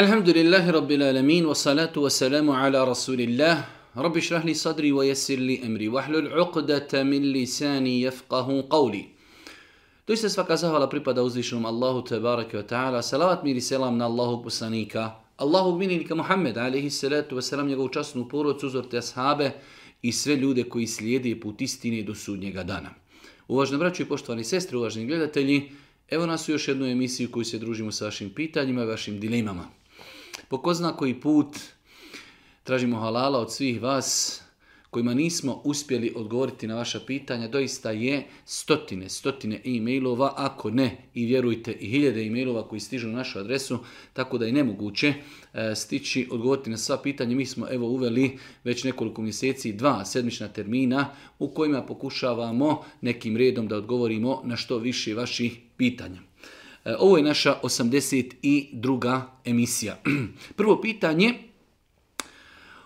Alhamdulillahi rabbil alamin, wa salatu wa salamu ala rasulillah, rabbi shrah li sadri wa yassir li wa hlul uqdata min lisani qawli To Doista svaka zahvala pripada uzvišenom Allahu bareke wa ta'ala, salavat mir selam na Allahu poslanika, Allahu minika Muhammed, alayhi salatu wa salam, njegovu časnu uzor te ashabe i sve ljude koji slijede put istine do sudnjega dana. Uvažni braćo i poštovani sestre, uvažni gledatelji, evo nas u još jednu emisiju koju se družimo sa vašim pitanjima i vašim dilemama. Po ko zna koji put tražimo halala od svih vas kojima nismo uspjeli odgovoriti na vaša pitanja. Doista je stotine, stotine e-mailova, ako ne, i vjerujte, i hiljade e-mailova koji stižu na našu adresu, tako da je nemoguće e, stići odgovoriti na sva pitanja. Mi smo evo uveli već nekoliko mjeseci dva sedmična termina u kojima pokušavamo nekim redom da odgovorimo na što više vaših pitanja. E, ovo je naša 82. emisija. Prvo pitanje,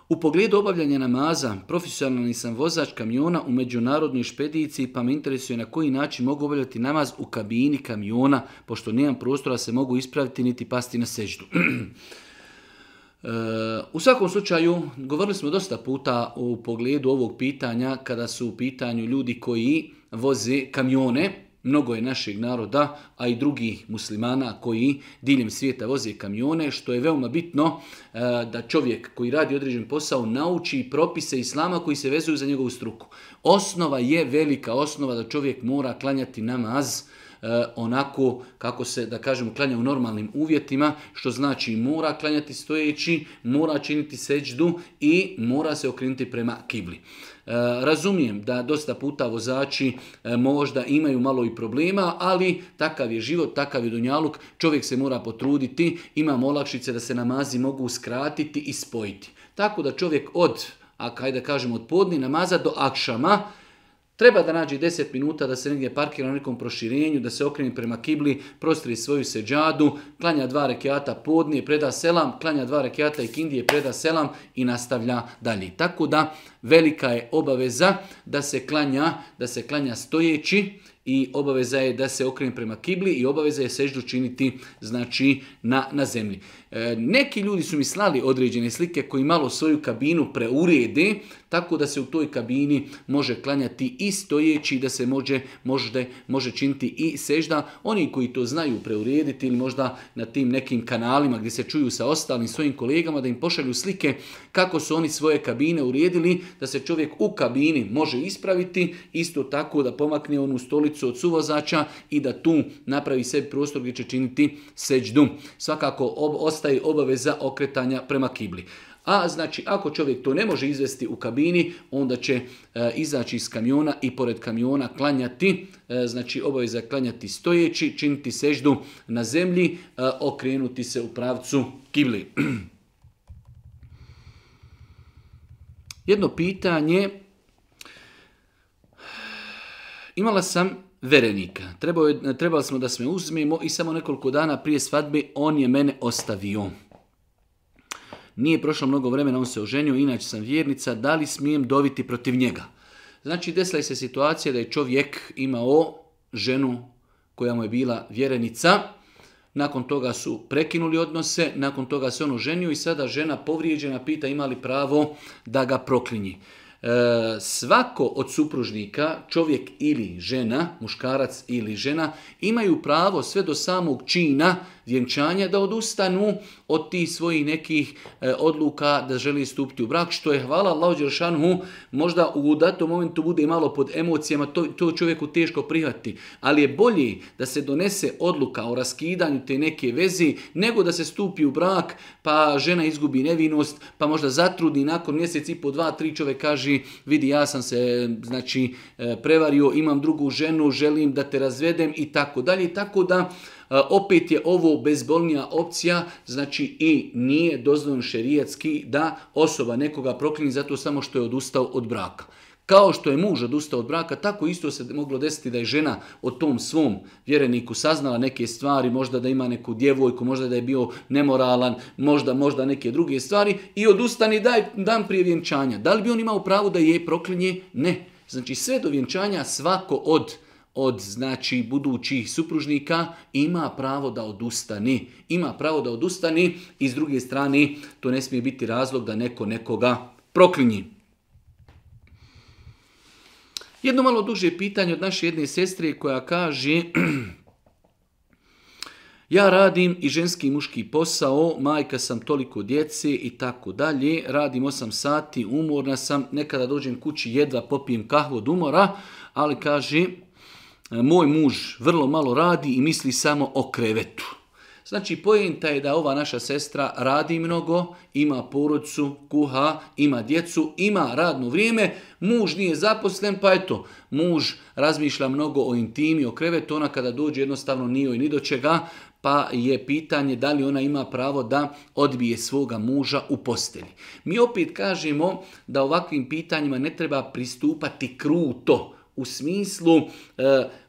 u pogledu obavljanja namaza, profesionalni sam vozač kamiona u međunarodnoj špediciji, pa me interesuje na koji način mogu obavljati namaz u kabini kamiona, pošto nemam prostora se mogu ispraviti niti pasti na seždu. E, u svakom slučaju, govorili smo dosta puta u pogledu ovog pitanja, kada su u pitanju ljudi koji voze kamione, Mnogo je našeg naroda, a i drugih muslimana koji diljem svijeta voze kamione, što je veoma bitno e, da čovjek koji radi određen posao nauči propise islama koji se vezuju za njegovu struku. Osnova je velika, osnova da čovjek mora klanjati namaz, E, onako kako se, da kažemo, klanja u normalnim uvjetima, što znači mora klanjati stojeći, mora činiti seđdu i mora se okrenuti prema kibli. E, razumijem da dosta puta vozači e, možda imaju malo i problema, ali takav je život, takav je donjaluk, čovjek se mora potruditi, ima olakšice da se namazi mogu skratiti i spojiti. Tako da čovjek od, a kaj da kažemo, od podni namaza do akšama, Treba da nađe 10 minuta da se negdje parkira na nekom proširenju, da se okreni prema kibli, prostri svoju seđadu, klanja dva rekiata podnije, preda selam, klanja dva rekiata i kindije, preda selam i nastavlja dalje. Tako da velika je obaveza da se klanja, da se klanja stojeći i obaveza je da se okreni prema kibli i obaveza je seždu činiti znači na, na zemlji. E, neki ljudi su mi slali određene slike koji malo svoju kabinu preurede, tako da se u toj kabini može klanjati i stojeći, da se može, može činiti i sežda. Oni koji to znaju preurediti ili možda na tim nekim kanalima gdje se čuju sa ostalim svojim kolegama da im pošalju slike kako su oni svoje kabine uredili, da se čovjek u kabini može ispraviti, isto tako da pomakne onu stolicu od suvozača i da tu napravi sebi prostor gdje će činiti seđdu. Svakako, ostaje ostaje obaveza okretanja prema kibli. A znači, ako čovjek to ne može izvesti u kabini, onda će e, izaći iz kamiona i pored kamiona klanjati, e, znači obaveza klanjati stojeći, činiti seždu na zemlji, e, okrenuti se u pravcu kibli. Jedno pitanje. Imala sam verenika. Trebali, smo da se uzmemo i samo nekoliko dana prije svadbe on je mene ostavio. Nije prošlo mnogo vremena, on se oženio, inače sam vjernica, da li smijem doviti protiv njega? Znači, desila je se situacija da je čovjek imao ženu koja mu je bila vjerenica, nakon toga su prekinuli odnose, nakon toga se on oženio i sada žena povrijeđena pita ima li pravo da ga proklinji. E, svako od supružnika, čovjek ili žena, muškarac ili žena, imaju pravo sve do samog čina vjenčanja da odustanu od tih svojih nekih e, odluka da želi stupiti u brak, što je hvala Allahu Đeršanhu možda u datom momentu bude malo pod emocijama, to, to čovjeku teško prihvati, ali je bolji da se donese odluka o raskidanju te neke vezi nego da se stupi u brak pa žena izgubi nevinost, pa možda zatrudni nakon mjesec i po dva, tri čovjek kaže vidi ja sam se znači e, prevario, imam drugu ženu, želim da te razvedem i tako dalje, tako da E, opet je ovo bezbolnija opcija, znači i nije dozvoljeno šerijetski da osoba nekoga proklini zato samo što je odustao od braka. Kao što je muž odustao od braka, tako isto se moglo desiti da je žena o tom svom vjereniku saznala neke stvari, možda da ima neku djevojku, možda da je bio nemoralan, možda možda neke druge stvari i odustani daj, dan prije vjenčanja. Da li bi on imao pravo da je proklinje? Ne. Znači sve do vjenčanja svako od od znači budućih supružnika ima pravo da odustani. Ima pravo da odustani i s druge strane to ne smije biti razlog da neko nekoga proklinji. Jedno malo duže pitanje od naše jedne sestre koja kaže ja radim i ženski i muški posao, majka sam toliko djece i tako dalje, radim 8 sati, umorna sam, nekada dođem kući jedva popijem kahvu od umora, ali kaže E, moj muž vrlo malo radi i misli samo o krevetu. Znači, pojenta je da ova naša sestra radi mnogo, ima porodcu, kuha, ima djecu, ima radno vrijeme, muž nije zaposlen, pa eto, muž razmišlja mnogo o intimi, o krevetu, ona kada dođe jednostavno nije i ni do čega, pa je pitanje da li ona ima pravo da odbije svoga muža u postelji. Mi opet kažemo da ovakvim pitanjima ne treba pristupati kruto, u smislu e,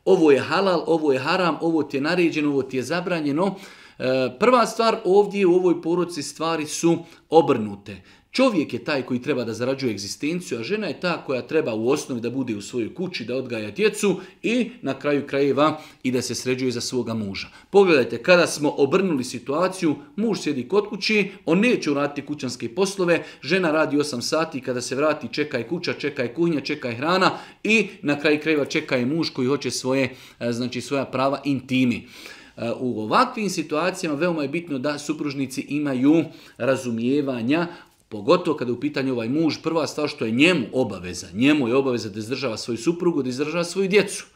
ovo je halal, ovo je haram, ovo ti je naređeno, ovo ti je zabranjeno. E, prva stvar ovdje u ovoj poruci stvari su obrnute. Čovjek je taj koji treba da zarađuje egzistenciju, a žena je ta koja treba u osnovi da bude u svojoj kući, da odgaja djecu i na kraju krajeva i da se sređuje za svoga muža. Pogledajte, kada smo obrnuli situaciju, muž sjedi kod kući, on neće uraditi kućanske poslove, žena radi 8 sati, kada se vrati čekaj kuća, čeka čekaj kuhinja, čekaj hrana i na kraju krajeva čeka je muž koji hoće svoje, e, znači svoja prava intimi. E, u ovakvim situacijama veoma je bitno da supružnici imaju razumijevanja, Pogotovo kada je u pitanju ovaj muž, prva stvar što je njemu obaveza, njemu je obaveza da izdržava svoju suprugu, da izdržava svoju djecu.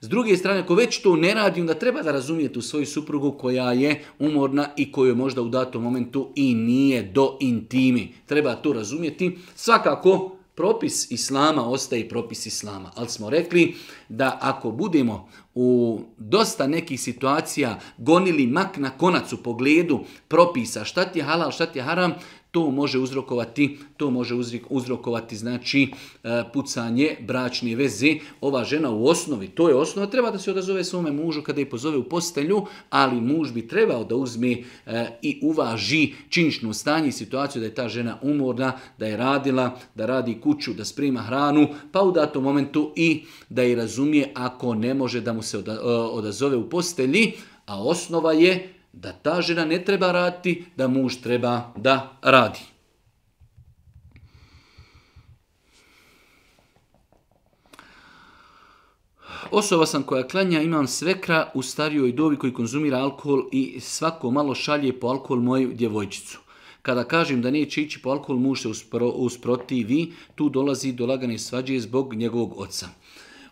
S druge strane, ako već to ne radi, onda treba da razumije tu svoju suprugu koja je umorna i koju je možda u datom momentu i nije do intimi. Treba to razumjeti. Svakako, propis islama ostaje propis islama. Ali smo rekli da ako budemo u dosta nekih situacija gonili mak na konac u pogledu propisa šta ti je halal, šta ti je haram, to može uzrokovati, to može uzrokovati znači e, pucanje bračne veze. Ova žena u osnovi, to je osnova, treba da se odazove svome mužu kada je pozove u postelju, ali muž bi trebao da uzme e, i uvaži činično stanje i situaciju da je ta žena umorna, da je radila, da radi kuću, da sprema hranu, pa u datom momentu i da je razumije ako ne može da mu se e, odazove u postelji, a osnova je da ta žena ne treba raditi, da muž treba da radi. Osoba sam koja klanja, imam svekra u starijoj dobi koji konzumira alkohol i svako malo šalje po alkohol moju djevojčicu. Kada kažem da neće ići po alkohol, muž se uspro, usprotivi, tu dolazi do lagane svađe zbog njegovog oca.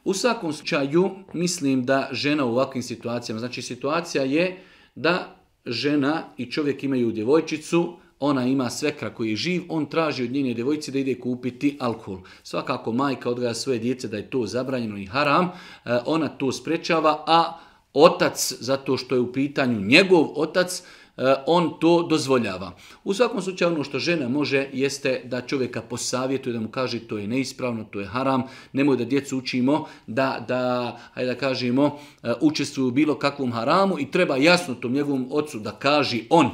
U svakom slučaju, mislim da žena u ovakvim situacijama, znači situacija je da žena i čovjek imaju djevojčicu, ona ima svekra koji je živ, on traži od njene djevojci da ide kupiti alkohol. Svakako majka odgaja svoje djece da je to zabranjeno i haram, e, ona to sprečava, a otac, zato što je u pitanju njegov otac, E, on to dozvoljava. U svakom slučaju ono što žena može jeste da čovjeka posavjetuje, da mu kaže to je neispravno, to je haram, nemoj da djecu učimo da, da, hajde da kažemo, e, učestvuju u bilo kakvom haramu i treba jasno tom njegovom ocu da kaže on,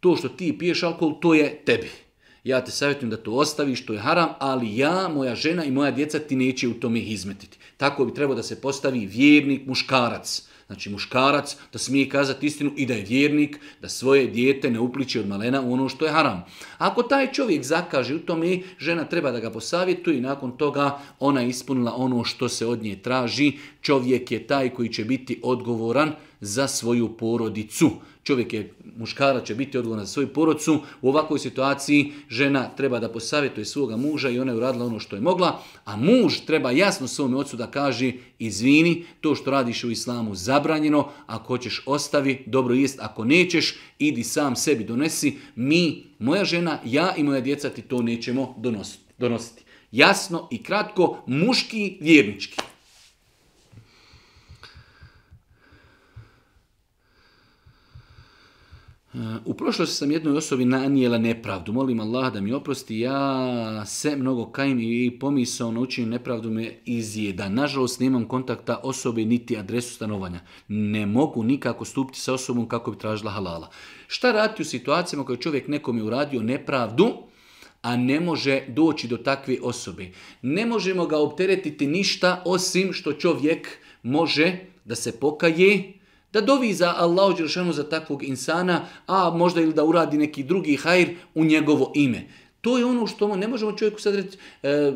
to što ti piješ alkohol, to je tebi. Ja te savjetujem da to ostaviš, to je haram, ali ja, moja žena i moja djeca ti neće u tome izmetiti. Tako bi trebao da se postavi vjernik muškarac znači muškarac, da smije kazati istinu i da je vjernik, da svoje dijete ne upliči od malena u ono što je haram. Ako taj čovjek zakaže u tome, žena treba da ga posavjetuje i nakon toga ona je ispunila ono što se od nje traži. Čovjek je taj koji će biti odgovoran za svoju porodicu. Čovjek je muškara će biti odgovoran za svoju porodcu, u ovakvoj situaciji žena treba da posavjetuje svoga muža i ona je uradila ono što je mogla, a muž treba jasno svom ocu da kaže izvini, to što radiš u islamu zabranjeno, ako hoćeš ostavi, dobro jest, ako nećeš, idi sam sebi donesi, mi, moja žena, ja i moja djeca ti to nećemo donositi. donositi. Jasno i kratko, muški, vjernički. U prošlosti sam jednoj osobi nanijela nepravdu. Molim Allah da mi oprosti, ja se mnogo kajim i pomisao na učinju nepravdu me izjeda. Nažalost, nemam kontakta osobe niti adresu stanovanja. Ne mogu nikako stupiti sa osobom kako bi tražila halala. Šta raditi u situacijama koje čovjek nekom je uradio nepravdu, a ne može doći do takve osobe? Ne možemo ga opteretiti ništa osim što čovjek može da se pokaje da dovi za Allah Đelšanu za takvog insana, a možda ili da uradi neki drugi hajr u njegovo ime. To je ono što ne možemo čovjeku sad reći, e,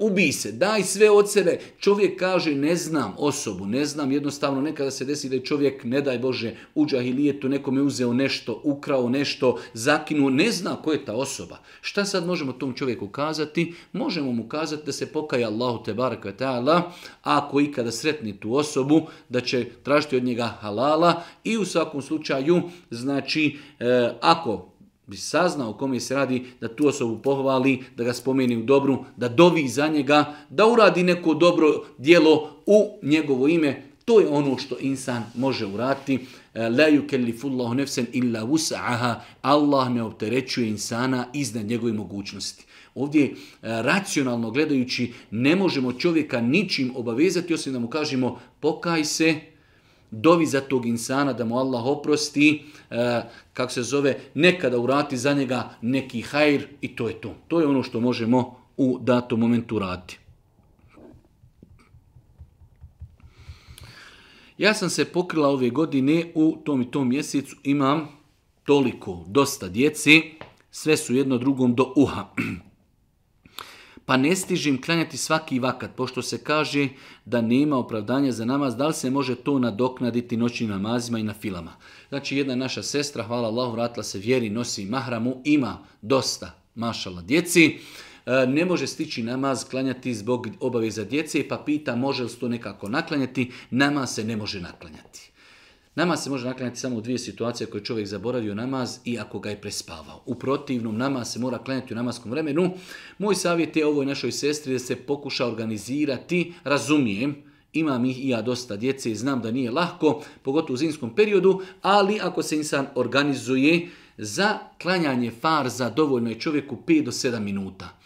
Ubi se, daj sve od sebe. Čovjek kaže ne znam osobu, ne znam jednostavno nekada se desi da je čovjek, ne daj Bože, u džahilijetu nekome uzeo nešto, ukrao nešto, zakinuo, ne zna ko je ta osoba. Šta sad možemo tom čovjeku kazati? Možemo mu kazati da se pokaja Allahu te baraka ta'ala, ako ikada sretni tu osobu, da će tražiti od njega halala i u svakom slučaju, znači, e, ako bi saznao kome se radi, da tu osobu pohvali, da ga spomeni u dobru, da dovi za njega, da uradi neko dobro dijelo u njegovo ime. To je ono što insan može urati. E, la yukellifullahu nefsen illa wus'aha. Allah ne opterećuje insana iznad njegove mogućnosti. Ovdje e, racionalno gledajući ne možemo čovjeka ničim obavezati osim da mu kažemo pokaj se, dovi za tog insana da mu Allah oprosti, e, kako se zove, nekada urati za njega neki hajr i to je to. To je ono što možemo u datom momentu urati. Ja sam se pokrila ove godine u tom i tom mjesecu, imam toliko, dosta djeci, sve su jedno drugom do uha pa ne stižim klanjati svaki vakat, pošto se kaže da nema opravdanja za namaz, da li se može to nadoknaditi noćnim namazima i na filama. Znači jedna naša sestra, hvala Allahu, vratila se vjeri, nosi mahramu, ima dosta mašala djeci, e, ne može stići namaz klanjati zbog obaveza djece, pa pita može li se to nekako naklanjati, nama se ne može naklanjati. Namaz se može naklanjati samo u dvije situacije koje čovjek zaboravio namaz i ako ga je prespavao. U protivnom, namaz se mora klanjati u namaskom vremenu. Moj savjet je ovoj našoj sestri da se pokuša organizirati, razumijem, imam ih i ja dosta djece i znam da nije lahko, pogotovo u zimskom periodu, ali ako se insan organizuje za klanjanje farza dovoljno je čovjeku 5 do 7 minuta.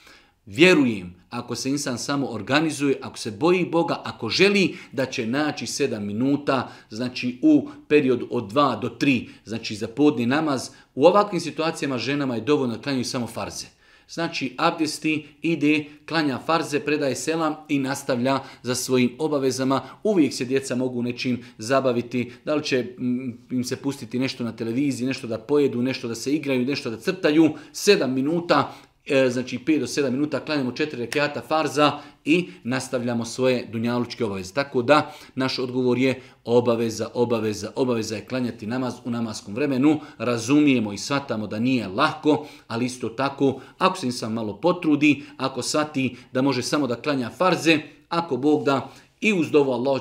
Vjerujem ako se insan samo organizuje, ako se boji Boga, ako želi da će naći 7 minuta, znači u periodu od 2 do 3, znači za podni namaz, u ovakvim situacijama ženama je dovoljno klanjaju samo farze. Znači, abdesti ide, klanja farze, predaje selam i nastavlja za svojim obavezama. Uvijek se djeca mogu nečim zabaviti. Da li će mm, im se pustiti nešto na televiziji, nešto da pojedu, nešto da se igraju, nešto da crtaju. Sedam minuta E, znači 5 do 7 minuta klanjamo 4 rekata farza i nastavljamo svoje dunjalučke obaveze. Tako da naš odgovor je obaveza, obaveza, obaveza je klanjati namaz u namaskom vremenu. Razumijemo i shvatamo da nije lako, ali isto tako ako se sam malo potrudi, ako shvati da može samo da klanja farze, ako Bog da i uz dovu Allah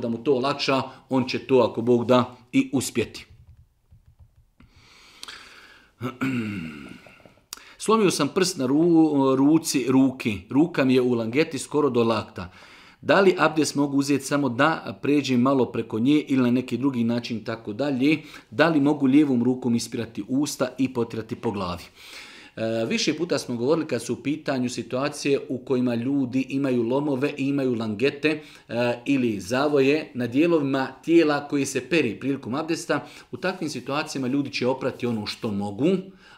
da mu to olakša, on će to ako Bog da i uspjeti. Slomio sam prst na ruci, ruki. Ruka mi je u langeti skoro do lakta. Da li abdest mogu uzeti samo da pređem malo preko nje ili na neki drugi način tako dalje? Da li mogu lijevom rukom ispirati usta i potirati po glavi? E, više puta smo govorili kad su u pitanju situacije u kojima ljudi imaju lomove i imaju langete e, ili zavoje na dijelovima tijela koji se peri prilikom abdesta. U takvim situacijama ljudi će oprati ono što mogu,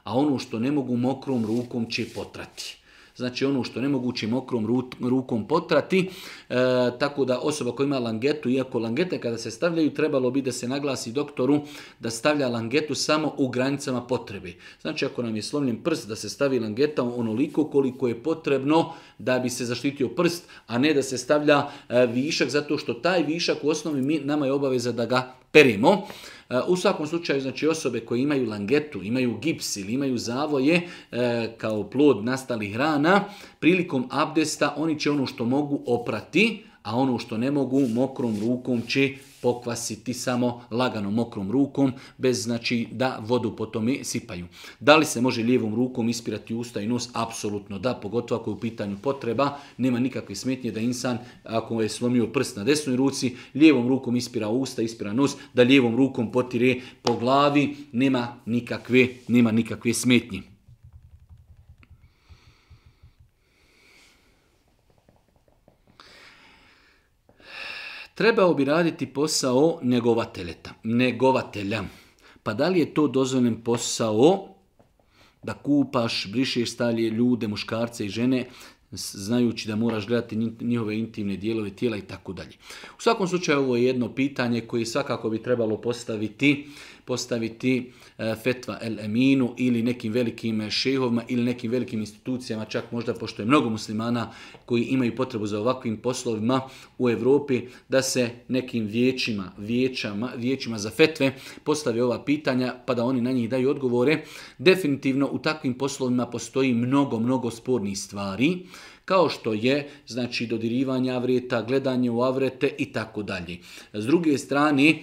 a ono što ne mogu mokrom rukom će potrati. Znači ono što ne moguće mokrom rukom potrati, e, tako da osoba koja ima langetu, iako langete kada se stavljaju, trebalo bi da se naglasi doktoru da stavlja langetu samo u granicama potrebe. Znači ako nam je slomljen prst da se stavi langeta onoliko koliko je potrebno da bi se zaštitio prst, a ne da se stavlja e, višak, zato što taj višak u osnovi mi, nama je obaveza da ga perimo. E, u svakom slučaju, znači osobe koje imaju langetu, imaju gips ili imaju zavoje e, kao plod nastalih rana, prilikom abdesta oni će ono što mogu oprati, a ono što ne mogu mokrom rukom će pokvasiti samo lagano mokrom rukom, bez znači da vodu po tome sipaju. Da li se može lijevom rukom ispirati usta i nos? Apsolutno da, pogotovo ako je u pitanju potreba. Nema nikakve smetnje da insan, ako je slomio prst na desnoj ruci, lijevom rukom ispira usta, ispira nos, da lijevom rukom potire po glavi, nema nikakve, nema nikakve smetnje. trebao bi raditi posao negovateleta, negovatelja. Pa da li je to dozvoljen posao da kupaš, brišeš stalje ljude, muškarce i žene, znajući da moraš gledati njihove intimne dijelove tijela i tako dalje. U svakom slučaju ovo je jedno pitanje koje svakako bi trebalo postaviti postaviti e, fetva el eminu ili nekim velikim e, šehovima ili nekim velikim institucijama, čak možda pošto je mnogo muslimana koji imaju potrebu za ovakvim poslovima u Europi da se nekim vječima vijećima za fetve postave ova pitanja pa da oni na njih daju odgovore. Definitivno u takvim poslovima postoji mnogo, mnogo spornih stvari kao što je znači dodirivanje avreta, gledanje u avrete i tako dalje. S druge strane, e,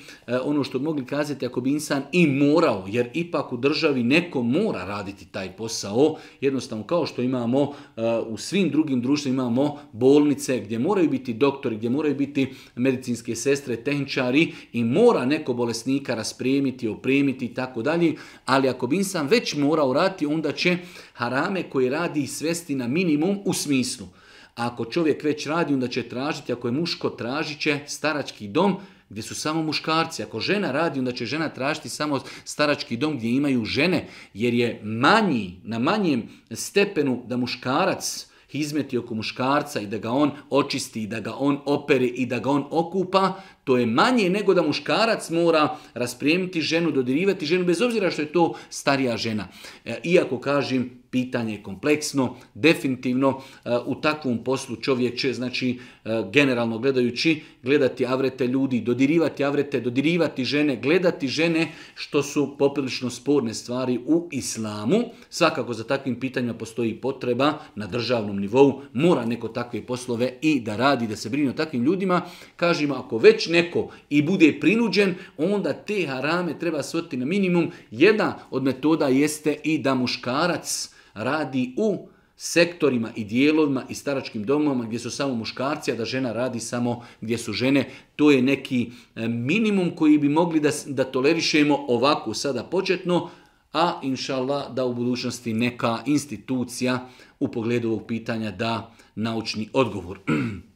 ono što mogli kazati ako bi insan i morao, jer ipak u državi neko mora raditi taj posao, jednostavno kao što imamo e, u svim drugim društvima imamo bolnice gdje moraju biti doktori, gdje moraju biti medicinske sestre, tehničari i mora neko bolesnika rasprijemiti, opremiti i tako dalje, ali ako bi insan već morao raditi, onda će harame koji radi svesti na minimum u smislu smislu. Ako čovjek već radi, onda će tražiti, ako je muško, tražit će starački dom gdje su samo muškarci. Ako žena radi, onda će žena tražiti samo starački dom gdje imaju žene, jer je manji, na manjem stepenu da muškarac izmeti oko muškarca i da ga on očisti i da ga on opere i da ga on okupa, to je manje nego da muškarac mora rasprijemiti ženu, dodirivati ženu, bez obzira što je to starija žena. E, iako kažem, pitanje je kompleksno, definitivno e, u takvom poslu čovjek će, znači, e, generalno gledajući, gledati avrete ljudi, dodirivati avrete, dodirivati žene, gledati žene, što su poprilično sporne stvari u islamu. Svakako za takvim pitanjima postoji potreba na državnom nivou, mora neko takve poslove i da radi, da se brine o takvim ljudima. Kažem ako već neko i bude prinuđen, onda te harame treba svoti na minimum. Jedna od metoda jeste i da muškarac radi u sektorima i dijelovima i staračkim domovima gdje su samo muškarci, a da žena radi samo gdje su žene. To je neki e, minimum koji bi mogli da, da tolerišemo ovako sada početno, a inšallah da u budućnosti neka institucija u pogledu ovog pitanja da naučni odgovor.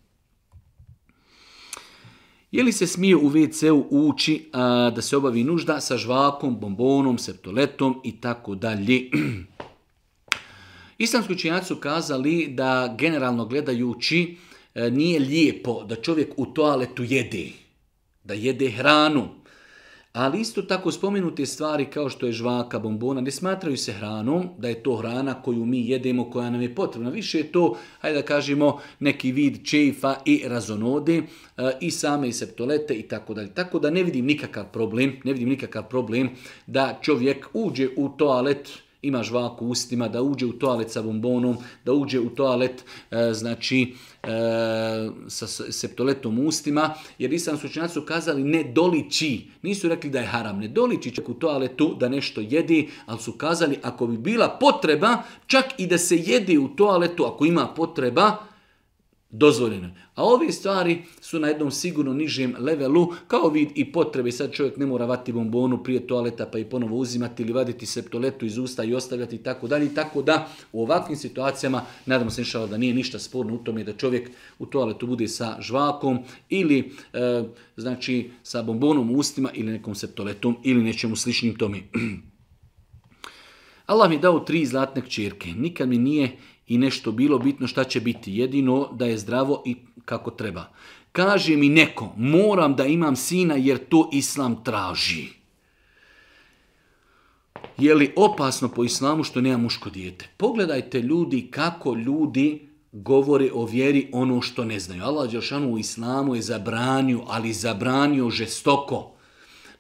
Je li se smije u WC-u ući da se obavi nužda sa žvakom, bombonom, septoletom i tako dalje? Islamski učinjaci su kazali da generalno gledajući e, nije lijepo da čovjek u toaletu jede, da jede hranu. Ali isto tako spomenute stvari kao što je žvaka, bombona, ne smatraju se hranom, da je to hrana koju mi jedemo, koja nam je potrebna. Više je to, hajde da kažemo, neki vid čefa i razonode e, i same i septolete i tako dalje. Tako da ne vidim nikakav problem, ne vidim nikakav problem da čovjek uđe u toalet, ima žvaku u ustima, da uđe u toalet sa bombonom, da uđe u toalet, e, znači, E, sa septoletom ustima, jer nisam učenjaci su kazali ne doliči. Nisu rekli da je haram, ne doliči čak u toaletu da nešto jedi, ali su kazali ako bi bila potreba, čak i da se jedi u toaletu, ako ima potreba, dozvoljeno. A ove stvari su na jednom sigurno nižem levelu, kao vid i potrebe. Sad čovjek ne mora vati bombonu prije toaleta pa i ponovo uzimati ili vaditi septoletu iz usta i ostavljati i tako dalje. Tako da u ovakvim situacijama, nadamo se inšala da nije ništa sporno u tome da čovjek u toaletu bude sa žvakom ili e, znači sa bombonom u ustima ili nekom septoletom ili nečemu sličnim tome. Allah mi je dao tri zlatne kćerke. Nikad mi nije i nešto bilo bitno šta će biti. Jedino da je zdravo i kako treba. Kaže mi neko, moram da imam sina jer to islam traži. Je li opasno po islamu što nema muško dijete? Pogledajte ljudi kako ljudi govore o vjeri ono što ne znaju. Allah Đelšanu u islamu je zabranio, ali zabranio žestoko.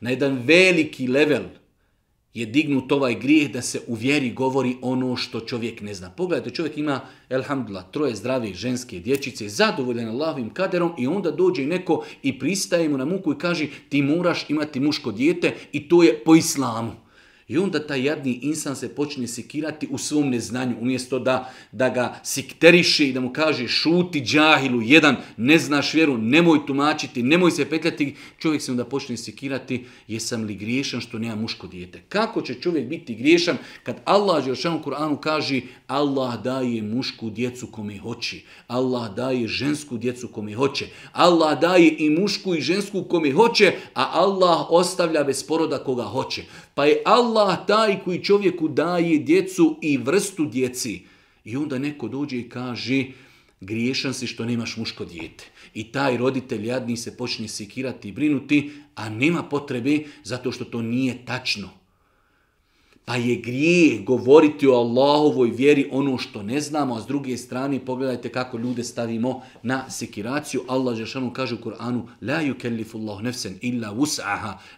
Na jedan veliki level – je dignut ovaj grijeh da se u vjeri govori ono što čovjek ne zna. Pogledajte, čovjek ima, elhamdulillah, troje zdravih ženske dječice, zadovoljan Allahovim kaderom i onda dođe neko i pristaje mu na muku i kaže ti moraš imati muško dijete i to je po islamu. I onda taj jadni insan se počne sikirati u svom neznanju, umjesto da, da ga sikteriše i da mu kaže šuti džahilu, jedan, ne znaš vjeru, nemoj tumačiti, nemoj se petljati, čovjek se onda počne sikirati, jesam li griješan što nema muško dijete. Kako će čovjek biti griješan kad Allah Želšan u Koranu kaže Allah daje mušku djecu kome hoće, Allah daje žensku djecu kome hoće, Allah daje i mušku i žensku kome hoće, a Allah ostavlja bez poroda koga hoće. Pa je Allah Allah taj koji čovjeku daje djecu i vrstu djeci. I onda neko dođe i kaže, griješan si što nemaš muško djete. I taj roditelj jadni se počne sikirati i brinuti, a nema potrebe zato što to nije tačno. Pa je grijeh govoriti o Allahovoj vjeri ono što ne znamo, a s druge strane pogledajte kako ljude stavimo na sekiraciju. Allah Žešanu kaže u Kur'anu La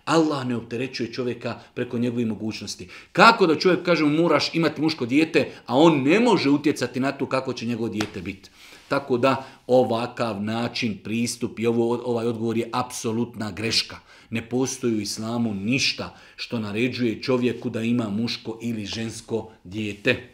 Allah ne opterećuje čovjeka preko njegove mogućnosti. Kako da čovjek kaže moraš imati muško dijete, a on ne može utjecati na to kako će njegovo dijete biti. Tako da ovakav način, pristup i ovaj odgovor je apsolutna greška. Ne postoji u islamu ništa što naređuje čovjeku da ima muško ili žensko dijete.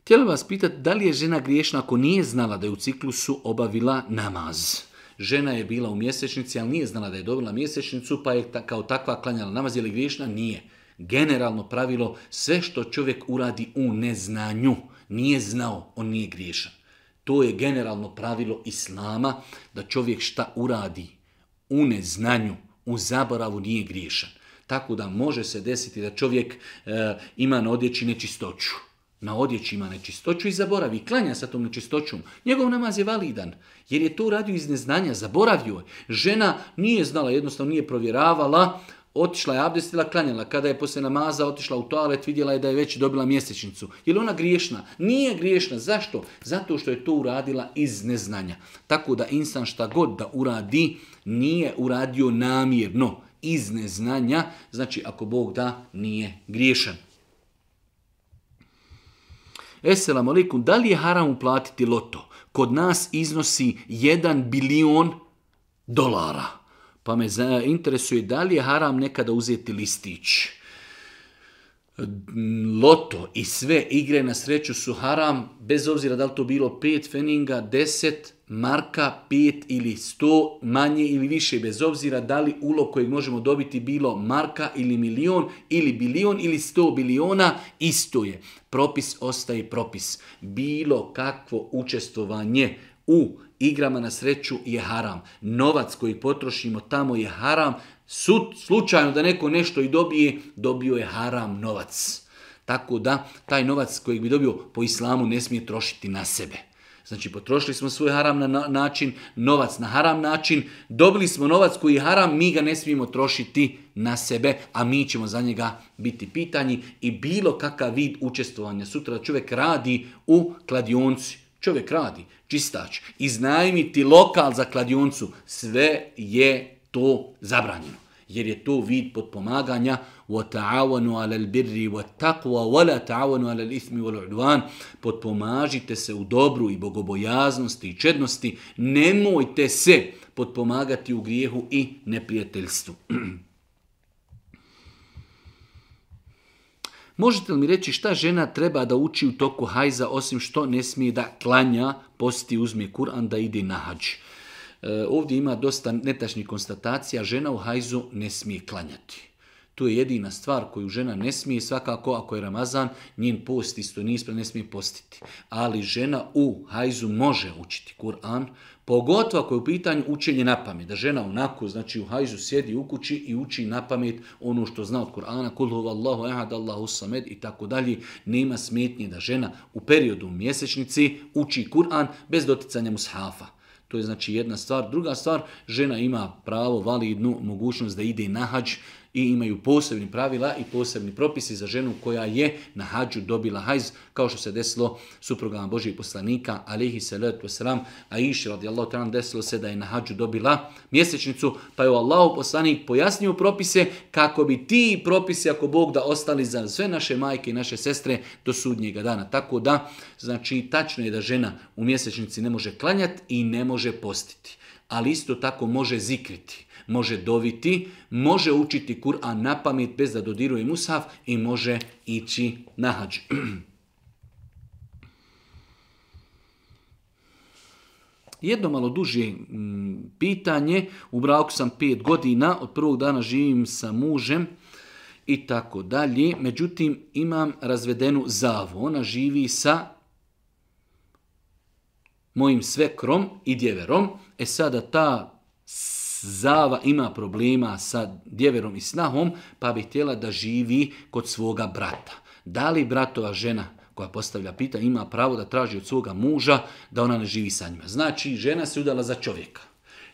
Htjela vas pitati da li je žena griješna ako nije znala da je u ciklusu obavila namaz. Žena je bila u mjesečnici, ali nije znala da je dobila mjesečnicu, pa je kao takva klanjala namaz. Je li griješna? Nije generalno pravilo, sve što čovjek uradi u neznanju, nije znao, on nije griješan. To je generalno pravilo Islama, da čovjek šta uradi u neznanju, u zaboravu nije griješan. Tako da može se desiti da čovjek e, ima na odjeći nečistoću. Na odjeći ima nečistoću i zaboravi. Klanja sa tom nečistoćom. Njegov namaz je validan. Jer je to uradio iz neznanja. Zaboravio je. Žena nije znala, jednostavno nije provjeravala otišla je abdestila, klanjala. Kada je poslije namaza otišla u toalet, vidjela je da je već dobila mjesečnicu. Je li ona griješna? Nije griješna. Zašto? Zato što je to uradila iz neznanja. Tako da insan šta god da uradi, nije uradio namjerno iz neznanja. Znači, ako Bog da, nije griješan. Esselamu alaikum, da li je haram uplatiti loto? Kod nas iznosi 1 bilion dolara. Pa me interesuje da li je haram nekada uzeti listić. Loto i sve igre na sreću su haram, bez obzira da li to bilo 5 feninga, 10 marka, 5 ili 100, manje ili više, bez obzira da li ulog kojeg možemo dobiti bilo marka ili milion ili bilion ili 100 biliona, isto je. Propis ostaje propis. Bilo kakvo učestvovanje u igrama na sreću je haram. Novac koji potrošimo tamo je haram. Sud, slučajno da neko nešto i dobije, dobio je haram novac. Tako da taj novac koji bi dobio po islamu ne smije trošiti na sebe. Znači potrošili smo svoj haram na način, novac na haram način, dobili smo novac koji je haram, mi ga ne smijemo trošiti na sebe, a mi ćemo za njega biti pitanji i bilo kakav vid učestvovanja. Sutra čovjek radi u kladionci, Čovjek radi, čistač, iznajmiti lokal za kladioncu, sve je to zabranjeno. Jer je to vid podpomaganja. وَتَعَوَنُوا عَلَى الْبِرِّ وَتَقْوَا وَلَا تَعَوَنُوا عَلَى الْإِثْمِ Potpomažite se u dobru i bogobojaznosti i čednosti, nemojte se podpomagati u grijehu i neprijateljstvu. Možete li mi reći šta žena treba da uči u toku hajza osim što ne smije da klanja, posti, uzme Kur'an, da ide na hađ? E, ovdje ima dosta netačnih konstatacija, žena u hajzu ne smije klanjati. To je jedina stvar koju žena ne smije, svakako ako je Ramazan, njen post isto nije ne smije postiti. Ali žena u hajzu može učiti Kur'an, Pogotovo ako je u pitanju učenje na pamet, da žena onako, znači u hajzu sjedi u kući i uči na pamet ono što zna od Kur'ana, kulhu Allahu ehad, Allahu samed i tako dalje. Nema smetnje da žena u periodu mjesečnici uči Kur'an bez doticanja mushafa. To je znači jedna stvar. Druga stvar, žena ima pravo, validnu mogućnost da ide na hađ, i imaju posebni pravila i posebni propisi za ženu koja je na hađu dobila hajz, kao što se desilo suprugama Božih poslanika, alihi salatu wasalam, a iši radijallahu ta'ala desilo se da je na hađu dobila mjesečnicu, pa je Allahu poslanik pojasnio propise kako bi ti propisi, ako Bog da ostali za sve naše majke i naše sestre do sudnjega dana. Tako da, znači, tačno je da žena u mjesečnici ne može klanjati i ne može postiti ali isto tako može zikriti može doviti, može učiti Kur'an na pamet bez da dodiruje musav i može ići na hađ. Jedno malo duže mm, pitanje, u braku sam 5 godina, od prvog dana živim sa mužem i tako dalje. Međutim, imam razvedenu zavu. Ona živi sa mojim svekrom i djeverom. E sada ta Zava ima problema sa djeverom i snahom, pa bi htjela da živi kod svoga brata. Da li bratova žena koja postavlja pita ima pravo da traži od svoga muža da ona ne živi sa njima? Znači, žena se udala za čovjeka.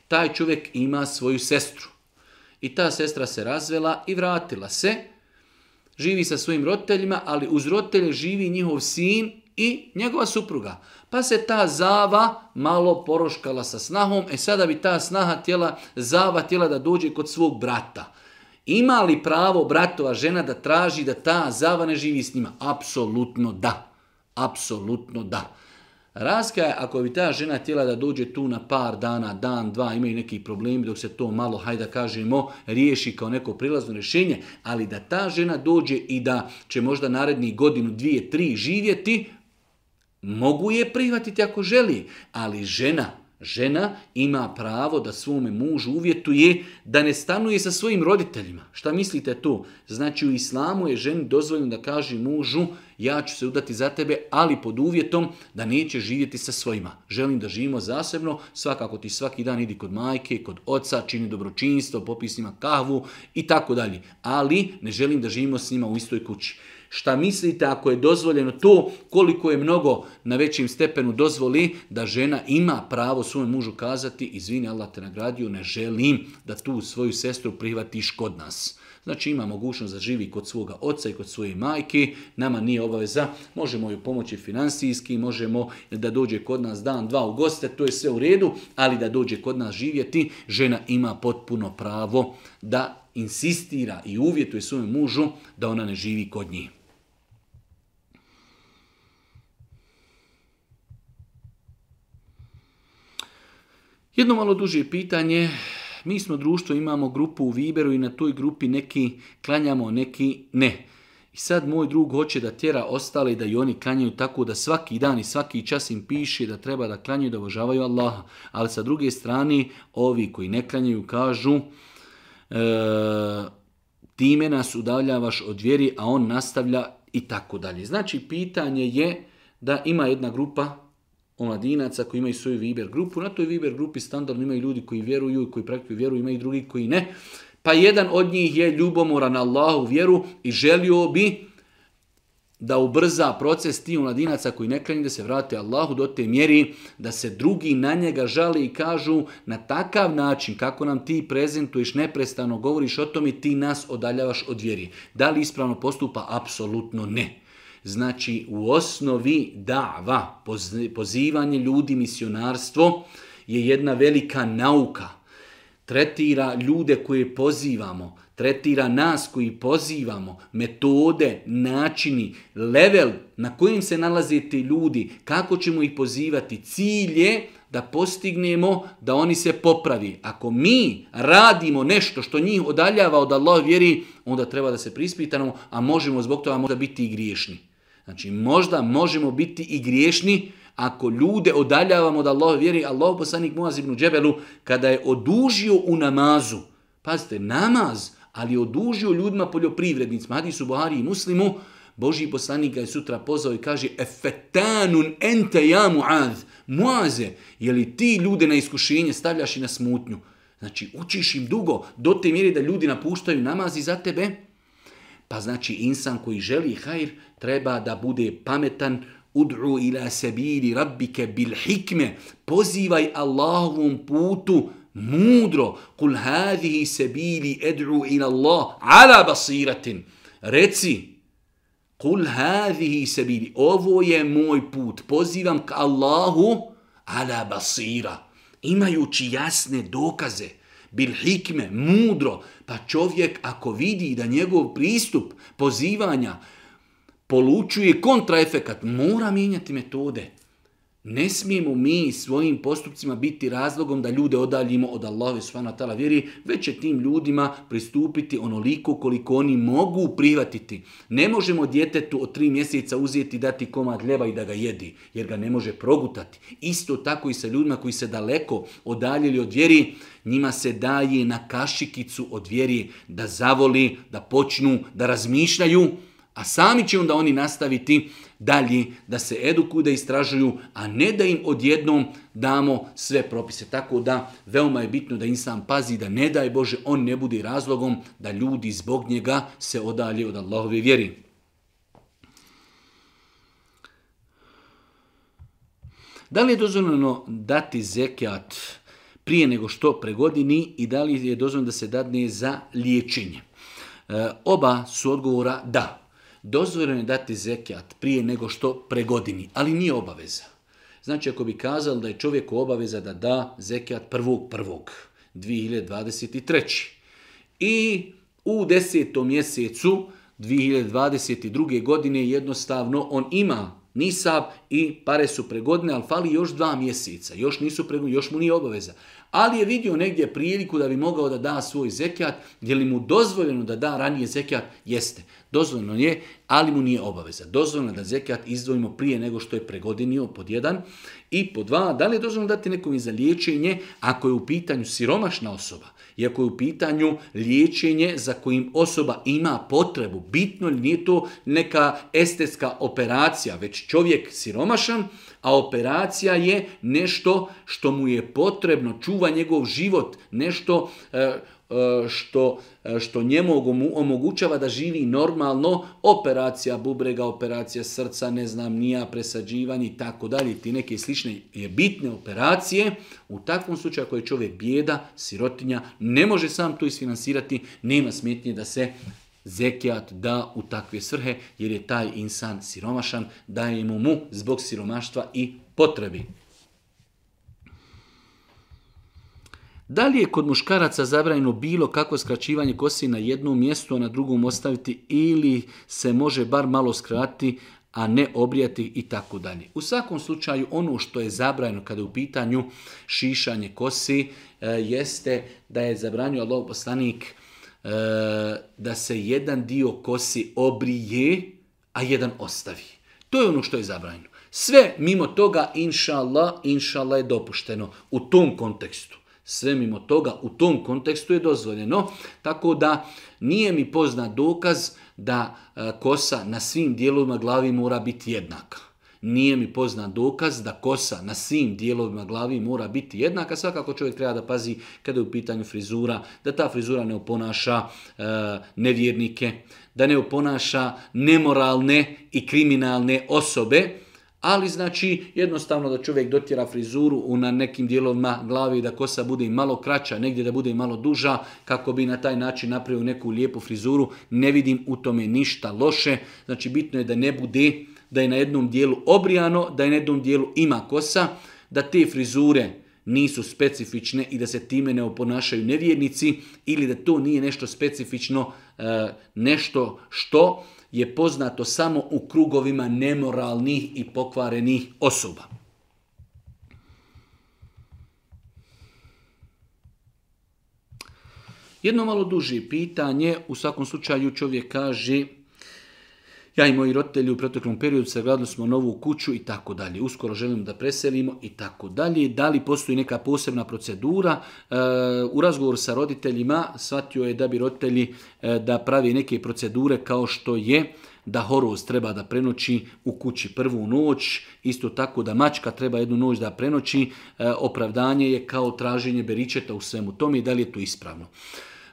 Taj čovjek ima svoju sestru. I ta sestra se razvela i vratila se. Živi sa svojim roditeljima, ali uz roditelje živi njihov sin i njegova supruga. Pa se ta zava malo poroškala sa snahom, e sada bi ta snaha tijela zava tjela da dođe kod svog brata. Ima li pravo bratova žena da traži da ta zava ne živi s njima? Apsolutno da. Apsolutno da. Raska je ako bi ta žena tijela da dođe tu na par dana, dan, dva, imaju neki problemi dok se to malo, hajda kažemo, riješi kao neko prilazno rješenje, ali da ta žena dođe i da će možda naredni godinu, dvije, tri živjeti, Mogu je prihvatiti ako želi, ali žena, žena ima pravo da svome mužu uvjetuje da ne stanuje sa svojim roditeljima. Šta mislite tu? Znači u islamu je ženi dozvoljeno da kaže mužu ja ću se udati za tebe, ali pod uvjetom da neće živjeti sa svojima. Želim da živimo zasebno, svakako ti svaki dan idi kod majke, kod oca, čini dobročinstvo, popisnima kahvu i tako dalje. Ali ne želim da živimo s njima u istoj kući. Šta mislite ako je dozvoljeno to koliko je mnogo na većim stepenu dozvoli da žena ima pravo svojem mužu kazati izvini Allah te nagradio, ne želim da tu svoju sestru prihvatiš kod nas. Znači ima mogućnost da živi kod svoga oca i kod svoje majke, nama nije obaveza, možemo joj pomoći financijski, možemo da dođe kod nas dan, dva u goste, to je sve u redu, ali da dođe kod nas živjeti, žena ima potpuno pravo da insistira i uvjetuje svom mužu da ona ne živi kod njih. Jedno malo duže pitanje, mi smo društvo, imamo grupu u Viberu i na toj grupi neki klanjamo, neki ne. I sad moj drug hoće da tjera ostale da i oni klanjaju tako da svaki dan i svaki čas im piše da treba da klanjaju, da obožavaju Allaha. Ali sa druge strane, ovi koji ne klanjaju kažu e, time nas udavljavaš od vjeri, a on nastavlja i tako dalje. Znači, pitanje je da ima jedna grupa omladinaca koji imaju svoju Viber grupu. Na toj Viber grupi standardno imaju ljudi koji vjeruju, koji praktikuju vjeru, imaju drugi koji ne. Pa jedan od njih je ljubomoran na Allahu vjeru i želio bi da ubrza proces tih omladinaca koji ne krenju da se vrate Allahu do te mjeri da se drugi na njega žali i kažu na takav način kako nam ti prezentuješ neprestano govoriš o tome ti nas odaljavaš od vjeri. Da li ispravno postupa? Apsolutno ne. Znači, u osnovi dava, pozivanje ljudi, misionarstvo je jedna velika nauka. Tretira ljude koje pozivamo, tretira nas koji pozivamo, metode, načini, level na kojim se nalaze ti ljudi, kako ćemo ih pozivati, cilje da postignemo da oni se popravi. Ako mi radimo nešto što njih odaljava od Allah vjeri, onda treba da se prispitamo, a možemo zbog toga možda biti i griješni. Znači možda možemo biti i griješni ako ljude odaljavamo od Allah vjeri. Allah poslanik Muaz ibn Džebelu kada je odužio u namazu. Pazite, namaz, ali odužio ljudima poljoprivrednicima. Hadisu Buhari i Muslimu. Božji poslanik ga je sutra pozvao i kaže Efetanun ente ja Muaz. Muaze, je li ti ljude na iskušenje stavljaš i na smutnju? Znači, učiš im dugo do te mjere da ljudi napuštaju namaz i za tebe pa znači insan koji želi hajr treba da bude pametan, Udru ila sebiri rabbike bil hikme, pozivaj Allahovom putu mudro, kul hadihi sebiri ed'u ila Allah, ala basiratin. Reci, kul hadihi sebiri, ovo je moj put, pozivam k Allahu ala basira, imajući jasne dokaze bil hikme, mudro, pa čovjek ako vidi da njegov pristup pozivanja polučuje kontraefekat, mora mijenjati metode. Ne smijemo mi svojim postupcima biti razlogom da ljude odaljimo od Allahove subhanahu vjeri, već će tim ljudima pristupiti onoliko koliko oni mogu prihvatiti. Ne možemo djetetu od tri mjeseca uzeti dati komad ljeva i da ga jedi, jer ga ne može progutati. Isto tako i sa ljudima koji se daleko odaljili od vjeri, njima se daje na kašikicu od vjeri da zavoli, da počnu, da razmišljaju, a sami će onda oni nastaviti dalje da se edukuju, da istražuju, a ne da im odjednom damo sve propise. Tako da veoma je bitno da sam pazi da ne daj Bože on ne bude razlogom da ljudi zbog njega se odalje od Allahove vjeri. Da li je dozvoljeno dati zekijat prije nego što pregodini i da li je dozvoljeno da se dadne za liječenje? E, oba su odgovora da dozvoljeno je dati zekijat prije nego što pregodini, ali nije obaveza. Znači, ako bi kazali da je čovjeku obaveza da da zekijat prvog prvog, 2023. I u desetom mjesecu 2022. godine jednostavno on ima Nisab i pare su pregodne, ali fali još dva mjeseca. Još nisu pregodne, još mu nije obaveza. Ali je vidio negdje priliku da bi mogao da da svoj zekijat, je li mu dozvoljeno da da ranije zekijat? Jeste, dozvoljeno je, ali mu nije obaveza. Dozvoljeno da zekijat izdvojimo prije nego što je pregodinio, pod jedan. I pod dva, da li je dozvoljeno dati nekom za liječenje ako je u pitanju siromašna osoba? Iako je u pitanju liječenje za kojim osoba ima potrebu, bitno li nije to neka estetska operacija, već čovjek siromašan, a operacija je nešto što mu je potrebno, čuva njegov život, nešto e, E, što, e, što njemu omogućava da živi normalno operacija bubrega, operacija srca, ne znam, nija, presađivanje i tako dalje, ti neke slične bitne operacije. U takvom slučaju ako je čovjek bijeda, sirotinja, ne može sam to isfinansirati, nema smetnje da se zekijat da u takve svrhe, jer je taj insan siromašan, dajemo mu zbog siromaštva i potrebi. Da li je kod muškaraca zabranjeno bilo kako skraćivanje kosi na jednom mjestu, a na drugom ostaviti ili se može bar malo skrati, a ne obrijati i tako dalje. U svakom slučaju ono što je zabranjeno kada je u pitanju šišanje kosi e, jeste da je zabranio Allah e, da se jedan dio kosi obrije, a jedan ostavi. To je ono što je zabranjeno. Sve mimo toga, inša Allah, inša Allah je dopušteno u tom kontekstu sve mimo toga u tom kontekstu je dozvoljeno, tako da nije mi poznat dokaz da e, kosa na svim dijelovima glavi mora biti jednaka. Nije mi poznat dokaz da kosa na svim dijelovima glavi mora biti jednaka. Svakako čovjek treba da pazi kada je u pitanju frizura, da ta frizura ne oponaša e, nevjernike, da ne oponaša nemoralne i kriminalne osobe, ali znači jednostavno da čovjek dotjera frizuru u na nekim dijelovima glavi da kosa bude i malo kraća, negdje da bude i malo duža kako bi na taj način napravio neku lijepu frizuru. Ne vidim u tome ništa loše. Znači bitno je da ne bude da je na jednom dijelu obrijano, da je na jednom dijelu ima kosa, da te frizure nisu specifične i da se time ne oponašaju nevjernici ili da to nije nešto specifično, e, nešto što je poznato samo u krugovima nemoralnih i pokvarenih osoba. Jedno malo duže pitanje, u svakom slučaju čovjek kaže ja i moji roditelji u proteklom periodu sagradili smo novu kuću i tako dalje. Uskoro želimo da preselimo i tako dalje. Da li postoji neka posebna procedura? E, u razgovoru sa roditeljima shvatio je da bi roditelji e, da pravi neke procedure kao što je da horoz treba da prenoći u kući prvu noć, isto tako da mačka treba jednu noć da prenoći, e, opravdanje je kao traženje beričeta u svemu tome i da li je to ispravno.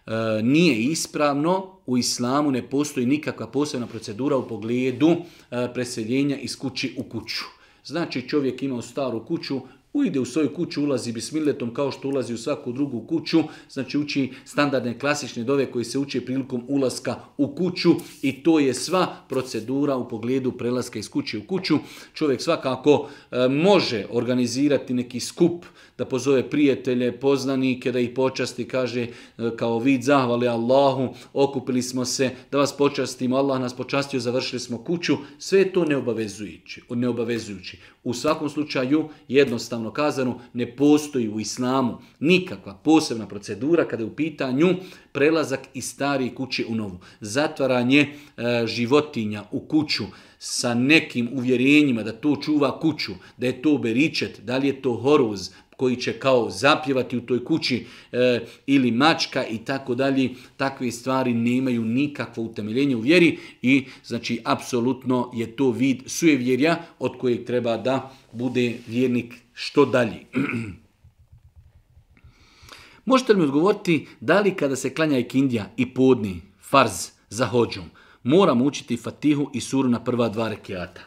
E, nije ispravno, u islamu ne postoji nikakva posebna procedura u pogledu e, preseljenja iz kući u kuću. Znači čovjek ima u staru kuću, ide u svoju kuću, ulazi bismiletom kao što ulazi u svaku drugu kuću, znači uči standardne klasične dove koji se uči prilikom ulaska u kuću i to je sva procedura u pogledu prelaska iz kuće u kuću. Čovjek svakako e, može organizirati neki skup da pozove prijatelje, poznanike, da ih počasti, kaže kao vid zahvali Allahu, okupili smo se, da vas počastimo, Allah nas počastio, završili smo kuću, sve je to neobavezujući. neobavezujući. U svakom slučaju, jednostavno kazano, ne postoji u islamu nikakva posebna procedura kada je u pitanju prelazak iz starije kuće u novu. Zatvaranje e, životinja u kuću sa nekim uvjerenjima da to čuva kuću, da je to beričet, da li je to horuz, koji će kao zapjevati u toj kući e, ili mačka i tako dalje, takve stvari nemaju nikakvo utemeljenje u vjeri i znači apsolutno je to vid sujevjerja od kojeg treba da bude vjernik što dalje. Možete li mi odgovoriti da li kada se klanja Kindija i podni farz za hođom, moram učiti fatihu i suru na prva dva rekiata?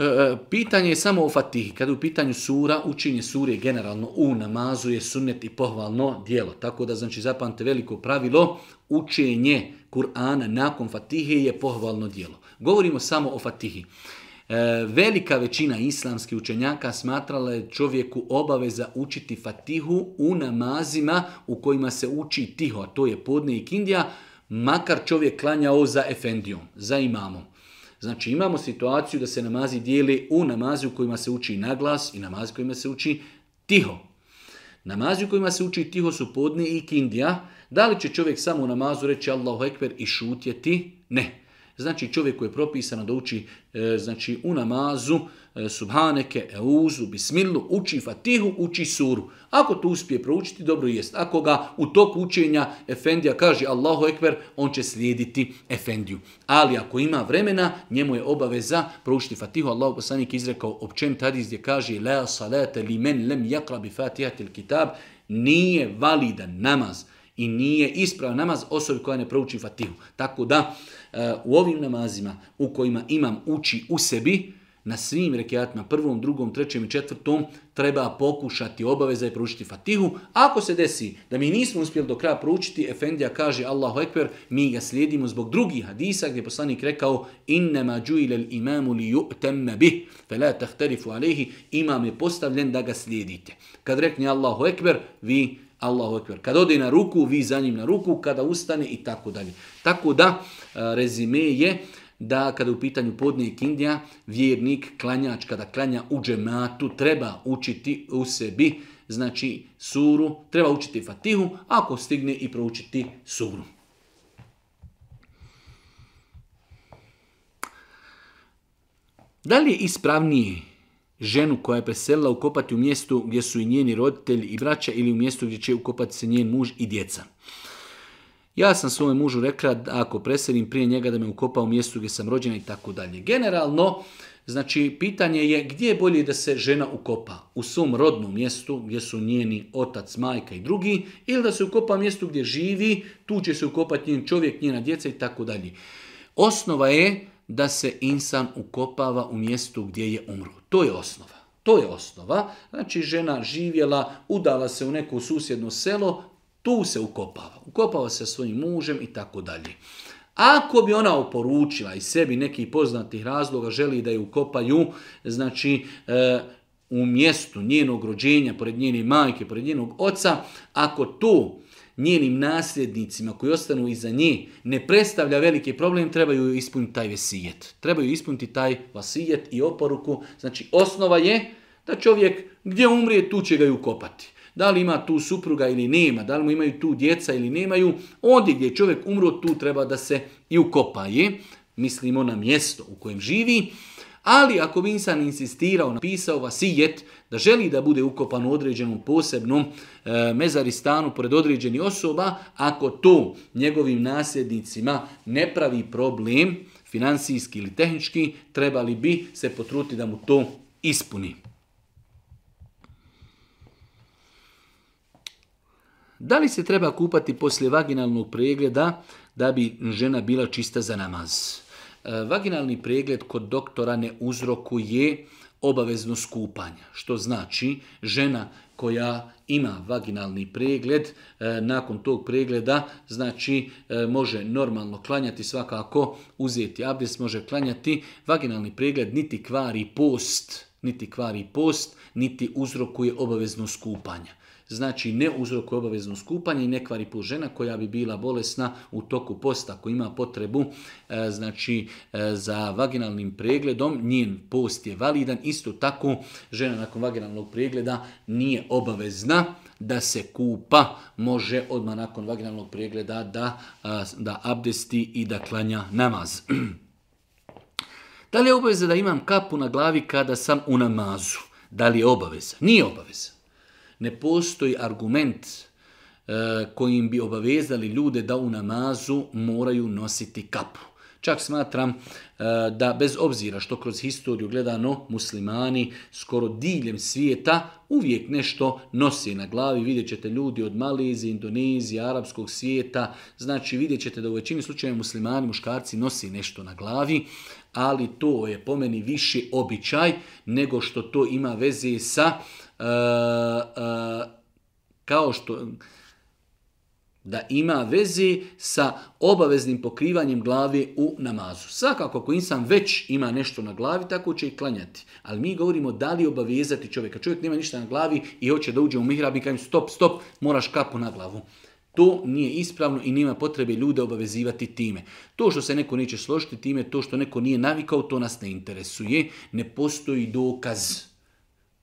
E, e, pitanje je samo o fatihi. Kada je u pitanju sura, učenje je generalno u namazu je sunnet i pohvalno dijelo. Tako da znači zapamte veliko pravilo, učenje Kur'ana nakon fatihe je pohvalno dijelo. Govorimo samo o fatihi. E, velika većina islamskih učenjaka smatrala je čovjeku obaveza učiti fatihu u namazima u kojima se uči tiho, a to je podne i kindija, makar čovjek klanjao za efendijom, za imamom. Znači imamo situaciju da se namazi dijeli u namazi u kojima se uči na glas i namazi u kojima se uči tiho. Namazi u kojima se uči tiho su podne i kindija. Da li će čovjek samo u namazu reći Allahu Ekber i šutjeti? Ne. Znači čovjek koji je propisano da uči e, znači, u namazu e, subhaneke, euzu, bismilu, uči fatihu, uči suru. Ako to uspije proučiti, dobro jest. Ako ga u toku učenja Efendija kaže Allahu Ekber, on će slijediti Efendiju. Ali ako ima vremena, njemu je obaveza proučiti fatihu. Allahu poslanik izrekao općen tadiz gdje kaže La salate li men lem bi fatihatil kitab. Nije validan namaz i nije ispravan namaz osobi koja ne prouči fatihu. Tako da, Eh, u ovim namazima u kojima imam uči u sebi, na svim rekiatima, prvom, drugom, trećem i četvrtom, treba pokušati obaveza i proučiti fatihu. Ako se desi da mi nismo uspjeli do kraja proučiti, Efendija kaže Allahu Ekber, mi ga slijedimo zbog drugih hadisa gdje je poslanik rekao innama džuilel imamu li ju'temme bih, fe la alehi, imam je postavljen da ga slijedite. Kad rekne Allahu Ekber, vi Allahu Ekber. Kad ode na ruku, vi za njim na ruku, kada ustane i tako dalje. Tako da, E, rezime je da kada u pitanju podne Kindja vjernik, klanjač, kada klanja u džematu, treba učiti u sebi, znači suru, treba učiti fatihu, ako stigne i proučiti suru. Da li je ispravnije ženu koja je preselila ukopati u mjestu gdje su i njeni roditelji i braća ili u mjestu gdje će ukopati se njen muž i djeca? Ja sam svome mužu rekla da ako preselim prije njega da me ukopa u mjestu gdje sam rođena i tako dalje. Generalno, znači pitanje je gdje je bolje da se žena ukopa? U svom rodnom mjestu gdje su njeni otac, majka i drugi ili da se ukopa u mjestu gdje živi, tu će se ukopati njen čovjek, njena djeca i tako dalje. Osnova je da se insan ukopava u mjestu gdje je umro. To je osnova. To je osnova. Znači žena živjela, udala se u neko susjedno selo, tu se ukopava. Ukopava se svojim mužem i tako dalje. Ako bi ona oporučila i sebi neki poznatih razloga želi da je ukopaju, znači e, u mjestu njenog rođenja, pored njene majke, pored njenog oca, ako tu njenim nasljednicima koji ostanu iza nje ne predstavlja veliki problem, trebaju ispuniti taj vesijet. Trebaju ispuniti taj vasijet i oporuku. Znači, osnova je da čovjek gdje umrije, tu će ga i ukopati. Da li ima tu supruga ili nema, da li mu imaju tu djeca ili nemaju, ondje gdje je čovjek umro, tu treba da se i ukopaje. Mislimo na mjesto u kojem živi. Ali ako bi insan insistirao, napisao vasijet, da želi da bude ukopan u određenom posebnom e, mezaristanu pored određeni osoba, ako to njegovim nasljednicima ne pravi problem, financijski ili tehnički, trebali bi se potruti da mu to ispuni. Da li se treba kupati poslije vaginalnog pregleda da bi žena bila čista za namaz? E, vaginalni pregled kod doktora ne uzrokuje obavezno skupanja, što znači žena koja ima vaginalni pregled, e, nakon tog pregleda, znači e, može normalno klanjati, svakako uzeti abdest, može klanjati. Vaginalni pregled niti kvari post, niti kvari post, niti uzrokuje obavezno skupanja znači ne uzrokuje obavezno skupanje i ne kvari žena koja bi bila bolesna u toku posta, ako ima potrebu e, znači e, za vaginalnim pregledom, njen post je validan, isto tako žena nakon vaginalnog pregleda nije obavezna da se kupa, može odmah nakon vaginalnog pregleda da, e, da abdesti i da klanja namaz. Da li je obaveza da imam kapu na glavi kada sam u namazu? Da li je obaveza? Nije obaveza ne postoji argument e, kojim bi obavezali ljude da u namazu moraju nositi kapu. Čak smatram e, da bez obzira što kroz historiju gledano muslimani skoro diljem svijeta uvijek nešto nosi na glavi. Vidjet ćete ljudi od Malezije, Indonezije, arapskog svijeta. Znači vidjet ćete da u većini slučajeva muslimani, muškarci nosi nešto na glavi, ali to je po meni više običaj nego što to ima veze sa E, e, kao što da ima vezi sa obaveznim pokrivanjem glave u namazu. Svakako, ako insan već ima nešto na glavi, tako će i klanjati. Ali mi govorimo da li obavezati čovjeka. Čovjek nema ništa na glavi i hoće da uđe u mihrab i kaže stop, stop, moraš kapu na glavu. To nije ispravno i nema potrebe ljude obavezivati time. To što se neko neće složiti time, to što neko nije navikao, to nas ne interesuje. Ne postoji dokaz.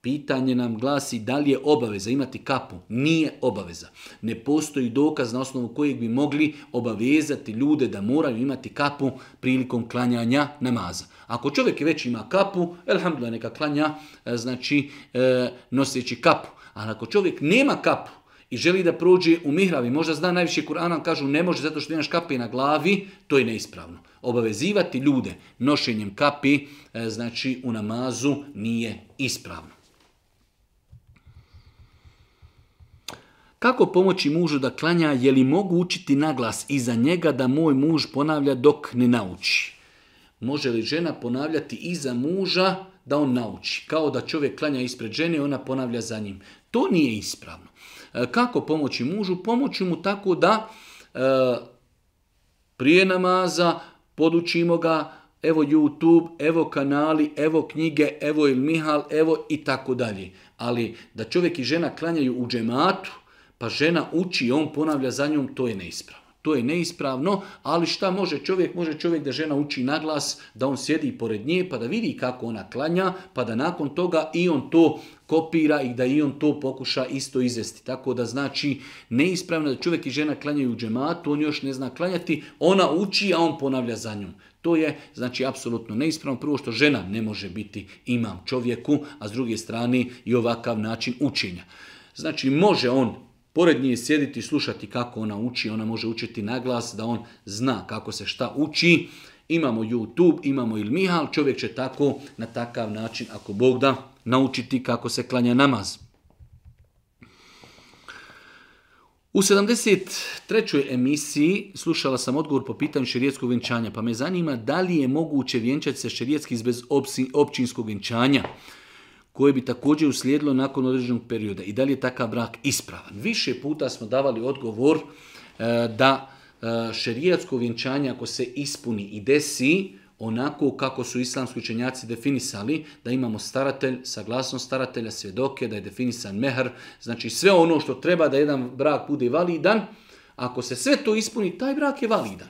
Pitanje nam glasi da li je obaveza imati kapu. Nije obaveza. Ne postoji dokaz na osnovu kojeg bi mogli obavezati ljude da moraju imati kapu prilikom klanjanja namaza. Ako čovjek već ima kapu, elhamdulillah neka klanja e, znači e, noseći kapu. A ako čovjek nema kapu, i želi da prođe u mihravi, možda zna najviše Kur'ana, kažu ne može zato što imaš kape na glavi, to je neispravno. Obavezivati ljude nošenjem kapi, e, znači u namazu nije ispravno. Kako pomoći mužu da klanja, je li mogu učiti naglas iza njega da moj muž ponavlja dok ne nauči? Može li žena ponavljati iza muža da on nauči? Kao da čovjek klanja ispred žene i ona ponavlja za njim. To nije ispravno. E, kako pomoći mužu? Pomoći mu tako da e, prije namaza podučimo ga evo YouTube, evo kanali, evo knjige, evo Ilmihal, evo i tako dalje. Ali da čovjek i žena klanjaju u džematu, pa žena uči, i on ponavlja za njom, to je neispravno. To je neispravno, ali šta može čovjek? Može čovjek da žena uči na glas, da on sjedi pored nje, pa da vidi kako ona klanja, pa da nakon toga i on to kopira i da i on to pokuša isto izvesti. Tako da znači neispravno da čovjek i žena klanjaju u džematu, on još ne zna klanjati, ona uči, a on ponavlja za njom. To je znači apsolutno neispravno. Prvo što žena ne može biti imam čovjeku, a s druge strane i ovakav način učenja. Znači može on pored nje sjediti i slušati kako ona uči, ona može učiti na glas, da on zna kako se šta uči. Imamo YouTube, imamo Ilmihal. ali čovjek će tako na takav način, ako Bog da, naučiti kako se klanja namaz. U 73. emisiji slušala sam odgovor po pitanju šerijetskog vjenčanja, pa me zanima da li je moguće vjenčati se šerijetski bez općinskog vjenčanja koje bi također uslijedilo nakon određenog perioda i da li je takav brak ispravan. Više puta smo davali odgovor e, da e, šerijatsko vjenčanje ako se ispuni i desi onako kako su islamski učenjaci definisali, da imamo staratelj, saglasnost staratelja, svjedoke, da je definisan mehr, znači sve ono što treba da jedan brak bude validan, ako se sve to ispuni, taj brak je validan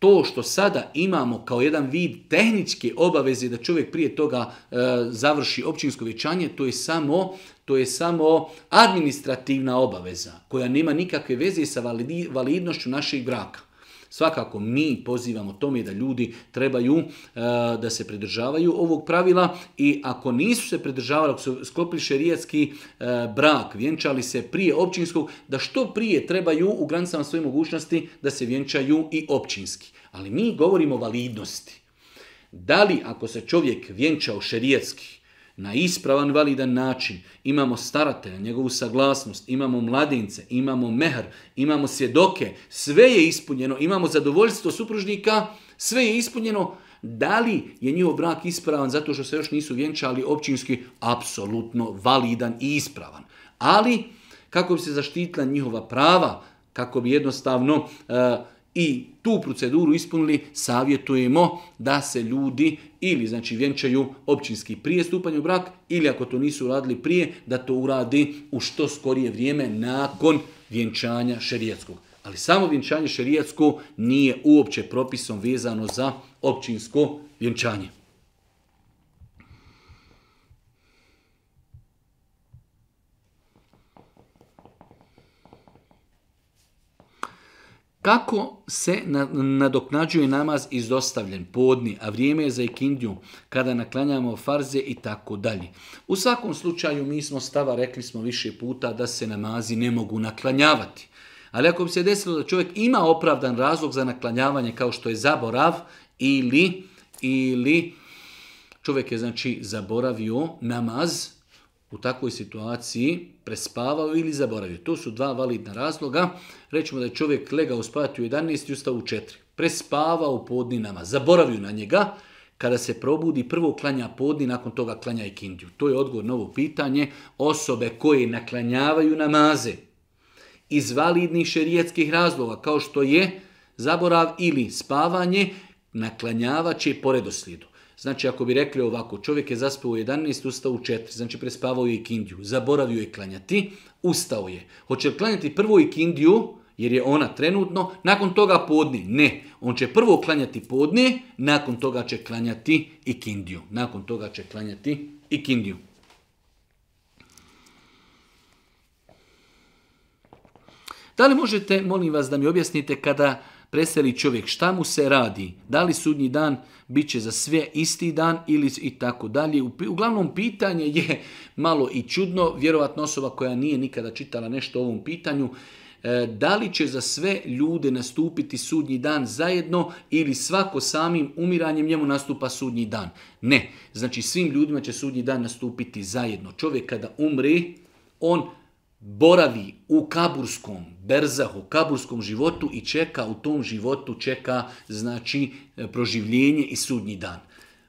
to što sada imamo kao jedan vid tehničke obaveze da čovjek prije toga e, završi općinsko vječanje, to je samo to je samo administrativna obaveza koja nema nikakve veze sa validnošću našeg braka. Svakako mi pozivamo tome da ljudi trebaju e, da se pridržavaju ovog pravila i ako nisu se pridržavali, ako su sklopili šerijatski e, brak, vjenčali se prije općinskog, da što prije trebaju u granicama svoje mogućnosti da se vjenčaju i općinski. Ali mi govorimo o validnosti. Da li ako se čovjek vjenčao šerijetski, na ispravan validan način. Imamo staratelja, njegovu saglasnost, imamo mladince, imamo mehr, imamo svjedoke, sve je ispunjeno, imamo zadovoljstvo supružnika, sve je ispunjeno. Da li je njihov brak ispravan zato što se još nisu vjenčali općinski? Apsolutno validan i ispravan. Ali, kako bi se zaštitila njihova prava, kako bi jednostavno... E, i tu proceduru ispunili, savjetujemo da se ljudi ili znači vjenčaju općinski prije stupanja u brak ili ako to nisu uradili prije, da to uradi u što skorije vrijeme nakon vjenčanja šerijatskog. Ali samo vjenčanje šerijatsko nije uopće propisom vezano za općinsko vjenčanje. Kako se nadoknađuje namaz izostavljen podni, a vrijeme je za ikindiju, kada naklanjamo farze i tako dalje. U svakom slučaju mi smo stava, rekli smo više puta, da se namazi ne mogu naklanjavati. Ali ako bi se desilo da čovjek ima opravdan razlog za naklanjavanje kao što je zaborav ili, ili čovjek je znači zaboravio namaz, u takvoj situaciji prespavao ili zaboravio. To su dva validna razloga. Rećemo da je čovjek legao spavati u 11 i ustao u 4. Prespavao podninama, zaboravio na njega, kada se probudi prvo klanja podni, nakon toga klanja i kindiju. To je odgovor na ovo pitanje. Osobe koje naklanjavaju namaze iz validnih šerijetskih razloga, kao što je zaborav ili spavanje, naklanjavat će Znači, ako bi rekli ovako, čovjek je zaspao u 11, ustao u 4, znači prespavao je ikindiju, zaboravio je klanjati, ustao je. Hoće li klanjati prvo ikindiju, jer je ona trenutno, nakon toga podni? Ne. On će prvo klanjati podne, nakon toga će klanjati ikindiju. Nakon toga će klanjati ikindiju. Da li možete, molim vas, da mi objasnite kada preseli čovjek, šta mu se radi, da li sudnji dan bit će za sve isti dan ili i tako dalje. Uglavnom, pitanje je malo i čudno, vjerovatno osoba koja nije nikada čitala nešto o ovom pitanju, e, da li će za sve ljude nastupiti sudnji dan zajedno ili svako samim umiranjem njemu nastupa sudnji dan. Ne, znači svim ljudima će sudnji dan nastupiti zajedno. Čovjek kada umri, on boravi u kaburskom berzahu, kaburskom životu i čeka u tom životu, čeka znači e, proživljenje i sudnji dan.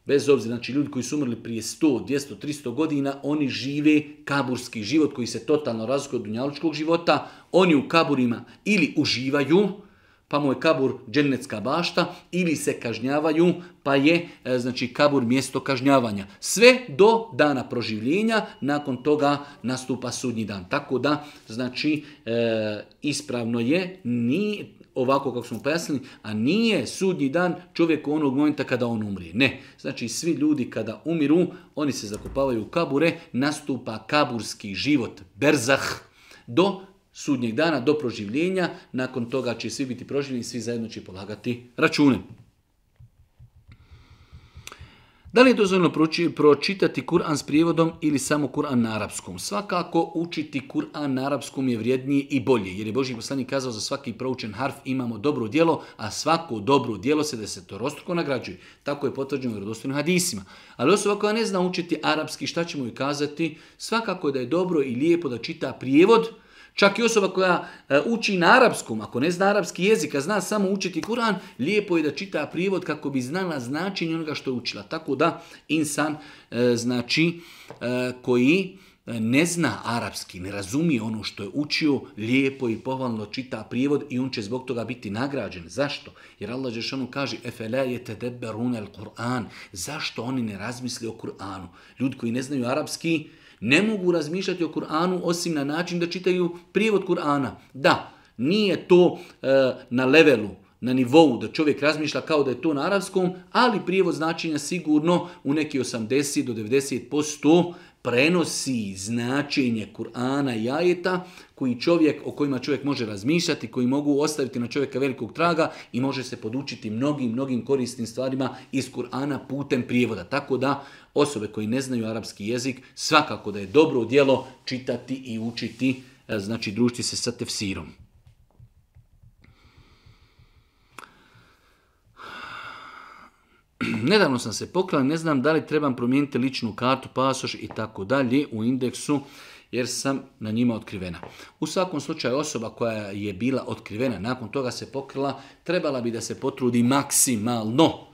Bez obzira, znači ljudi koji su umrli prije 100, 200, 300 godina, oni žive kaburski život koji se totalno razlikuje od dunjaločkog života. Oni u kaburima ili uživaju, pa mu je kabur dženecka bašta ili se kažnjavaju pa je e, znači kabur mjesto kažnjavanja. Sve do dana proživljenja, nakon toga nastupa sudnji dan. Tako da znači e, ispravno je ni ovako kako smo pojasnili, a nije sudnji dan čovjeku onog momenta kada on umri. Ne. Znači svi ljudi kada umiru, oni se zakopavaju u kabure, nastupa kaburski život, berzah, do sudnjeg dana do proživljenja, nakon toga će svi biti proživljeni i svi zajedno će polagati račune. Da li je dozvoljeno pročitati Kur'an s prijevodom ili samo Kur'an na arapskom? Svakako učiti Kur'an na arapskom je vrijednije i bolje, jer je Boži poslanik kazao za svaki proučen harf imamo dobro djelo, a svako dobro djelo se rostruko nagrađuje. Tako je potvrđeno vjerodostojnim hadisima. Ali osoba koja ne zna učiti arapski, šta ćemo joj kazati? Svakako je da je dobro i lijepo da čita prijevod, Čak i osoba koja e, uči na arapskom, ako ne zna arapski jezik, a zna samo učiti Kur'an, lijepo je da čita privod kako bi znala značenje onoga što je učila. Tako da insan e, znači e, koji ne zna arapski, ne razumije ono što je učio, lijepo i pohvalno čita prijevod i on će zbog toga biti nagrađen. Zašto? Jer Allah Žešanu kaže Efele Zašto oni ne razmisli o Kur'anu? Ljudi koji ne znaju arapski, ne mogu razmišljati o Kur'anu osim na način da čitaju prijevod Kur'ana. Da, nije to e, na levelu, na nivou da čovjek razmišlja kao da je to na arabskom, ali prijevod značenja sigurno u neki 80 do 90% prenosi značenje Kur'ana i ajeta koji čovjek, o kojima čovjek može razmišljati, koji mogu ostaviti na čovjeka velikog traga i može se podučiti mnogim, mnogim korisnim stvarima iz Kur'ana putem prijevoda. Tako da osobe koji ne znaju arapski jezik svakako da je dobro djelo čitati i učiti, e, znači družiti se sa tefsirom. nedavno sam se pokrila, ne znam da li trebam promijeniti ličnu kartu, pasoš i tako dalje u indeksu jer sam na njima otkrivena. U svakom slučaju osoba koja je bila otkrivena nakon toga se pokrila, trebala bi da se potrudi maksimalno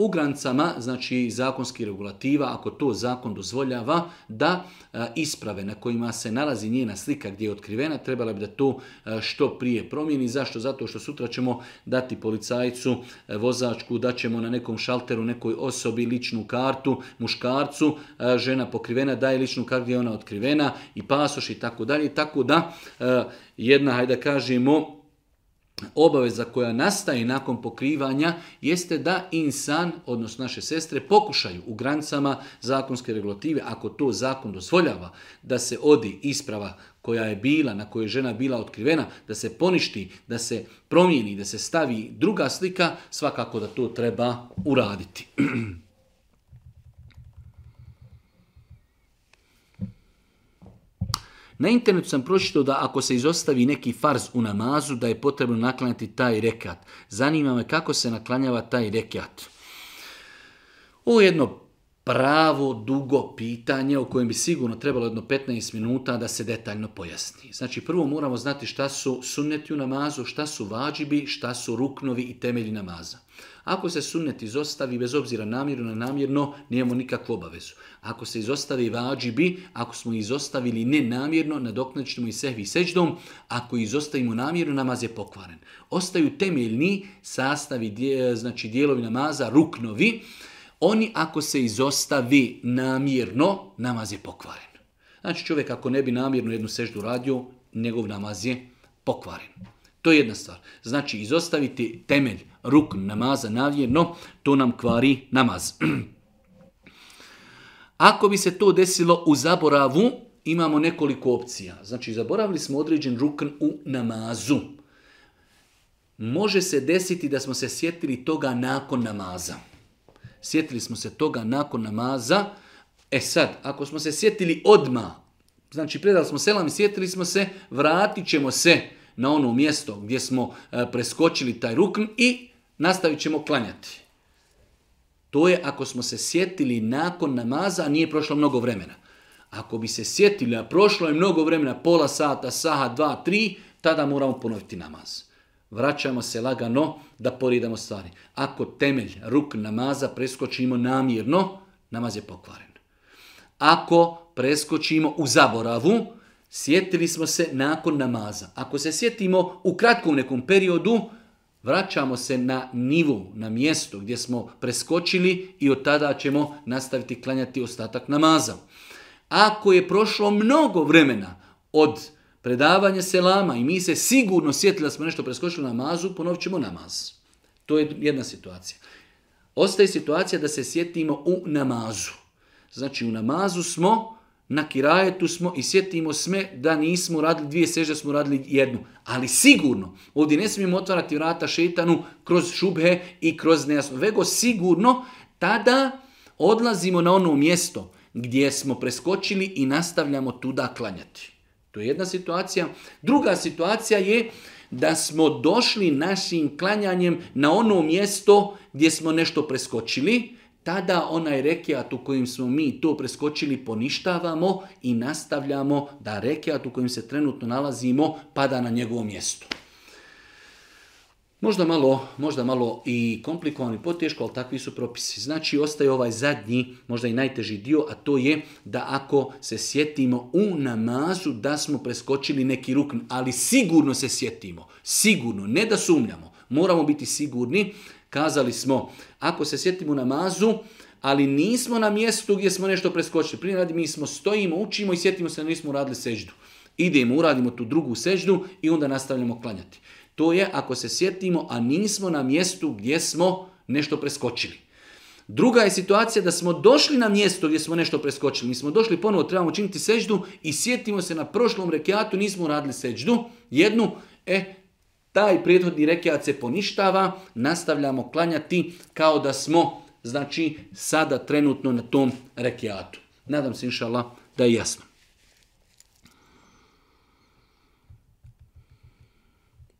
u grancama, znači zakonskih regulativa ako to zakon dozvoljava da e, isprave na kojima se nalazi njena slika gdje je otkrivena trebala bi da to e, što prije promijeni zašto zato što sutra ćemo dati policajcu e, vozačku da ćemo na nekom šalteru nekoj osobi ličnu kartu muškarcu žena pokrivena daje ličnu kartu gdje je ona otkrivena i pasoš i tako dalje tako da jedna hajde kažemo obaveza koja nastaje nakon pokrivanja jeste da insan, odnosno naše sestre, pokušaju u grancama zakonske regulative, ako to zakon dozvoljava, da se odi isprava koja je bila, na kojoj je žena bila otkrivena, da se poništi, da se promijeni, da se stavi druga slika, svakako da to treba uraditi. Na internetu sam pročitao da ako se izostavi neki farz u namazu, da je potrebno naklanjati taj rekat. Zanima me kako se naklanjava taj rekat. Ovo je jedno pravo dugo pitanje o kojem bi sigurno trebalo jedno 15 minuta da se detaljno pojasni. Znači prvo moramo znati šta su sunneti u namazu, šta su vađibi, šta su ruknovi i temelji namaza. Ako se sunnet izostavi, bez obzira namjerno ili namjerno, nemamo nikakvu obavezu. Ako se izostavi vađibi, ako smo izostavili nenamjerno, nadoknačimo i sehvi seđdom. Ako izostavimo namjerno, namaz je pokvaren. Ostaju temeljni sastavi, znači dijelovi namaza, ruknovi. Oni ako se izostavi namjerno, namaz je pokvaren. Znači čovjek ako ne bi namjerno jednu seždu radio, njegov namaz je pokvaren. To je jedna stvar. Znači, izostaviti temelj ruk namaza navjerno, to nam kvari namaz. Ako bi se to desilo u zaboravu, imamo nekoliko opcija. Znači, zaboravili smo određen rukn u namazu. Može se desiti da smo se sjetili toga nakon namaza. Sjetili smo se toga nakon namaza. E sad, ako smo se sjetili odma, znači predali smo selam i sjetili smo se, vratit ćemo se na ono mjesto gdje smo e, preskočili taj rukn i nastavit ćemo klanjati. To je ako smo se sjetili nakon namaza, a nije prošlo mnogo vremena. Ako bi se sjetili, a prošlo je mnogo vremena, pola sata, saha, dva, tri, tada moramo ponoviti namaz. Vraćamo se lagano da poridamo stvari. Ako temelj ruk namaza preskočimo namjerno, namaz je pokvaren. Ako preskočimo u zaboravu, Sjetili smo se nakon namaza. Ako se sjetimo u kratkom nekom periodu, vraćamo se na nivu, na mjesto gdje smo preskočili i od tada ćemo nastaviti klanjati ostatak namaza. Ako je prošlo mnogo vremena od predavanja selama i mi se sigurno sjetili da smo nešto preskočili namazu, ponovit ćemo namaz. To je jedna situacija. Ostaje situacija da se sjetimo u namazu. Znači u namazu smo na kirajetu smo i sjetimo sme da nismo radili dvije sežde, smo radili jednu. Ali sigurno, ovdje ne smijemo otvarati vrata šetanu kroz šubhe i kroz nejasno. Vego sigurno tada odlazimo na ono mjesto gdje smo preskočili i nastavljamo tuda klanjati. To je jedna situacija. Druga situacija je da smo došli našim klanjanjem na ono mjesto gdje smo nešto preskočili, tada onaj rekiat u kojim smo mi to preskočili poništavamo i nastavljamo da rekiat u kojim se trenutno nalazimo pada na njegovo mjesto. Možda malo, možda malo i komplikovan i poteško, ali takvi su propisi. Znači, ostaje ovaj zadnji, možda i najteži dio, a to je da ako se sjetimo u namazu da smo preskočili neki rukn, ali sigurno se sjetimo, sigurno, ne da sumljamo, moramo biti sigurni Kazali smo, ako se sjetimo namazu, ali nismo na mjestu gdje smo nešto preskočili. Prije radi mi smo stojimo, učimo i sjetimo se da nismo uradili seždu. Idemo, uradimo tu drugu seždu i onda nastavljamo klanjati. To je ako se sjetimo, a nismo na mjestu gdje smo nešto preskočili. Druga je situacija da smo došli na mjesto gdje smo nešto preskočili. Mi smo došli ponovo, trebamo učiniti seždu i sjetimo se na prošlom rekiatu, nismo uradili seždu. Jednu, e, taj prethodni rekiat se poništava, nastavljamo klanjati kao da smo znači sada trenutno na tom rekiatu. Nadam se inšallah da je jasno.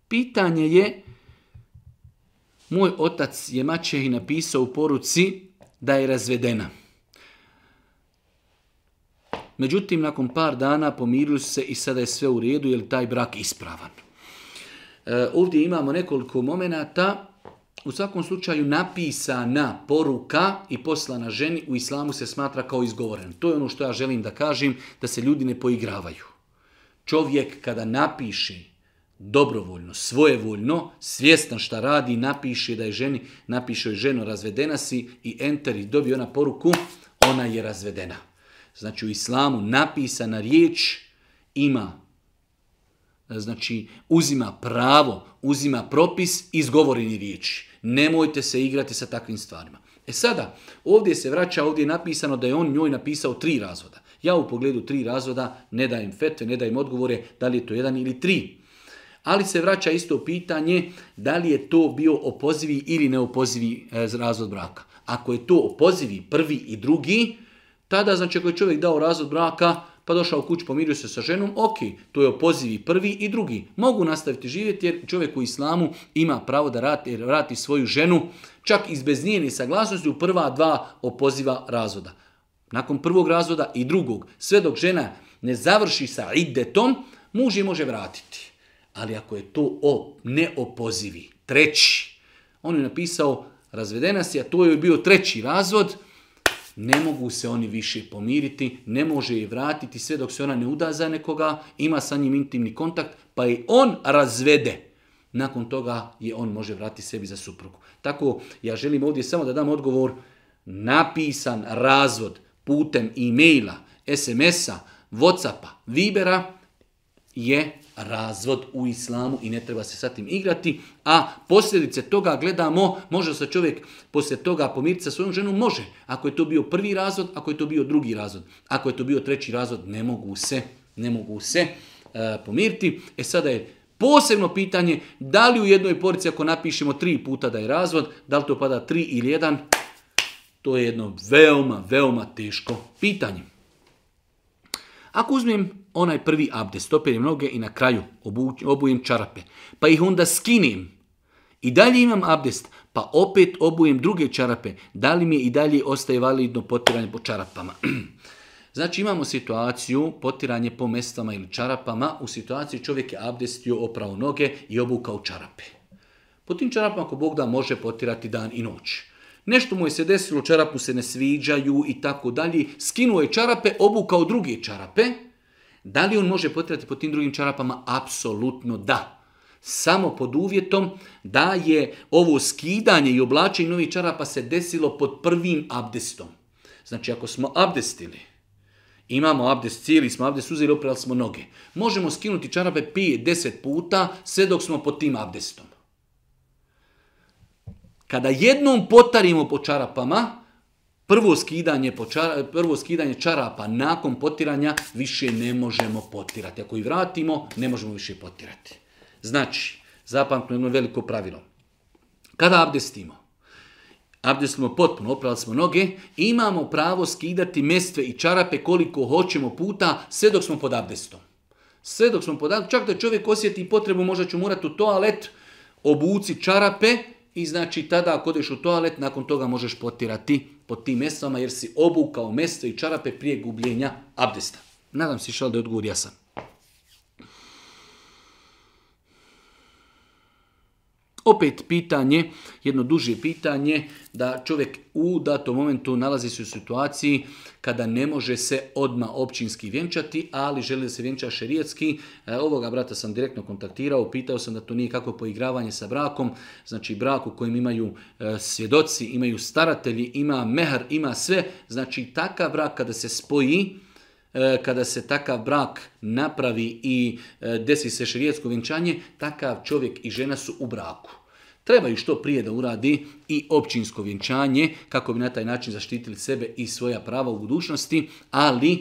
Pitanje je, moj otac je mačehi napisao u poruci da je razvedena. Međutim, nakon par dana pomirili se i sada je sve u redu, jer taj brak ispravan. Eh, ovdje imamo nekoliko momenata, u svakom slučaju napisana poruka i poslana ženi u islamu se smatra kao izgovoren. To je ono što ja želim da kažem, da se ljudi ne poigravaju. Čovjek kada napiše dobrovoljno, svojevoljno, svjestan šta radi, napiše da je ženi, napiše je ženo razvedena si i enter i dobije ona poruku, ona je razvedena. Znači u islamu napisana riječ ima E, znači uzima pravo, uzima propis izgovoreni riječi. Nemojte se igrati sa takvim stvarima. E sada, ovdje se vraća, ovdje je napisano da je on njoj napisao tri razvoda. Ja u pogledu tri razvoda ne dajem fetve, ne dajem odgovore da li je to jedan ili tri. Ali se vraća isto pitanje da li je to bio opozivi ili neopozivi e, razvod braka. Ako je to opozivi prvi i drugi, tada znači ako je čovjek dao razvod braka, pa došao kuć, pomirio se sa ženom, ok, to je opozivi prvi i drugi. Mogu nastaviti živjeti jer čovjek u islamu ima pravo da vrati svoju ženu, čak i bez njene saglasnosti u prva dva opoziva razvoda. Nakon prvog razvoda i drugog, sve dok žena ne završi sa idetom, muž je može vratiti. Ali ako je to o neopozivi, treći, on je napisao razvedena si, a to je bio treći razvod, ne mogu se oni više pomiriti, ne može je vratiti sve dok se ona ne uda za nekoga, ima sa njim intimni kontakt, pa i on razvede. Nakon toga je on može vratiti sebi za suprugu. Tako, ja želim ovdje samo da dam odgovor, napisan razvod putem e-maila, SMS-a, Whatsappa, Vibera je razvod u islamu i ne treba se sa tim igrati, a posljedice toga gledamo, može se čovjek poslije toga pomiriti sa svojom ženom? Može. Ako je to bio prvi razvod, ako je to bio drugi razvod, ako je to bio treći razvod, ne mogu se, ne mogu se e, pomiriti. E sada je posebno pitanje, da li u jednoj porici ako napišemo tri puta da je razvod, da li to pada tri ili jedan, to je jedno veoma, veoma teško pitanje. Ako uzmem onaj prvi abdest, operim noge i na kraju obujem čarape. Pa ih onda skinim. i dalje imam abdest, pa opet obujem druge čarape. Da li mi i dalje ostaje validno potiranje po čarapama? Znači imamo situaciju potiranje po mestama ili čarapama. U situaciji čovjek je abdestio, opravo noge i obukao čarape. Po tim čarapama ako Bog da može potirati dan i noć. Nešto mu je se desilo, čarapu se ne sviđaju i tako dalje. Skinuo je čarape, obukao druge čarape da li on može potrati po tim drugim čarapama? Apsolutno da. Samo pod uvjetom da je ovo skidanje i oblačenje novih čarapa se desilo pod prvim abdestom. Znači ako smo abdestili, imamo abdest cijeli, smo abdest uzeli, oprali smo noge. Možemo skinuti čarape 5-10 puta sve dok smo pod tim abdestom. Kada jednom potarimo po čarapama, Prvo skidanje, prvo skidanje čarapa nakon potiranja više ne možemo potirati. Ako i vratimo, ne možemo više potirati. Znači, zapamtno jedno veliko pravilo. Kada abdestimo, abdestimo potpuno, oprali smo noge, imamo pravo skidati mestve i čarape koliko hoćemo puta, sve dok smo pod abdestom. Sve dok smo pod abdestom, čak da čovjek osjeti potrebu, možda ću morati u toalet, obuci čarape, i znači tada ako odeš u toalet, nakon toga možeš potirati po tim mesama jer si obukao mesto i čarape prije gubljenja abdesta. Nadam se što da je odgovor jasan. Opet pitanje, jedno duže pitanje, da čovjek u datom momentu nalazi se u situaciji kada ne može se odma općinski vjenčati, ali želi da se vjenča šerijetski. E, ovoga brata sam direktno kontaktirao, pitao sam da to nije kako poigravanje sa brakom, znači brak u kojem imaju e, svjedoci, imaju staratelji, ima mehar, ima sve. Znači takav brak kada se spoji, E, kada se takav brak napravi i e, desi se šerijetsko vjenčanje, takav čovjek i žena su u braku. Trebaju što prije da uradi i općinsko vjenčanje kako bi na taj način zaštitili sebe i svoja prava u budućnosti, ali e,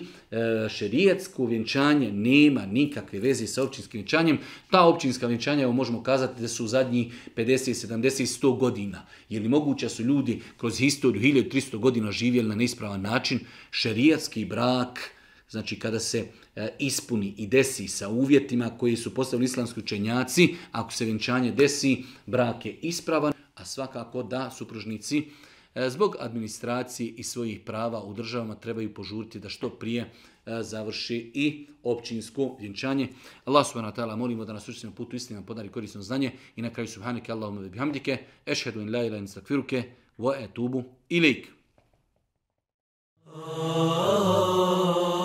šerijetsko vjenčanje nema nikakve veze sa općinskim vjenčanjem. Ta općinska vjenčanja, evo možemo kazati da su u zadnjih 50, 70 100 godina. Je li moguće su ljudi kroz historiju 1300 godina živjeli na neispravan način? Šerijatski brak, Znači kada se e, ispuni i desi sa uvjetima koji su postavili islamski učenjaci, ako se vjenčanje desi, brak je ispravan, a svakako da supružnici e, zbog administracije i svojih prava u državama trebaju požuriti da što prije e, završi i općinsko vjenčanje. Allah subhanahu wa ta'ala molimo da na na putu istina podari korisno znanje i na kraju subhanike Allahumma bihamdike ešhedu in la ilaha illa wa etubu ilaik. Ah.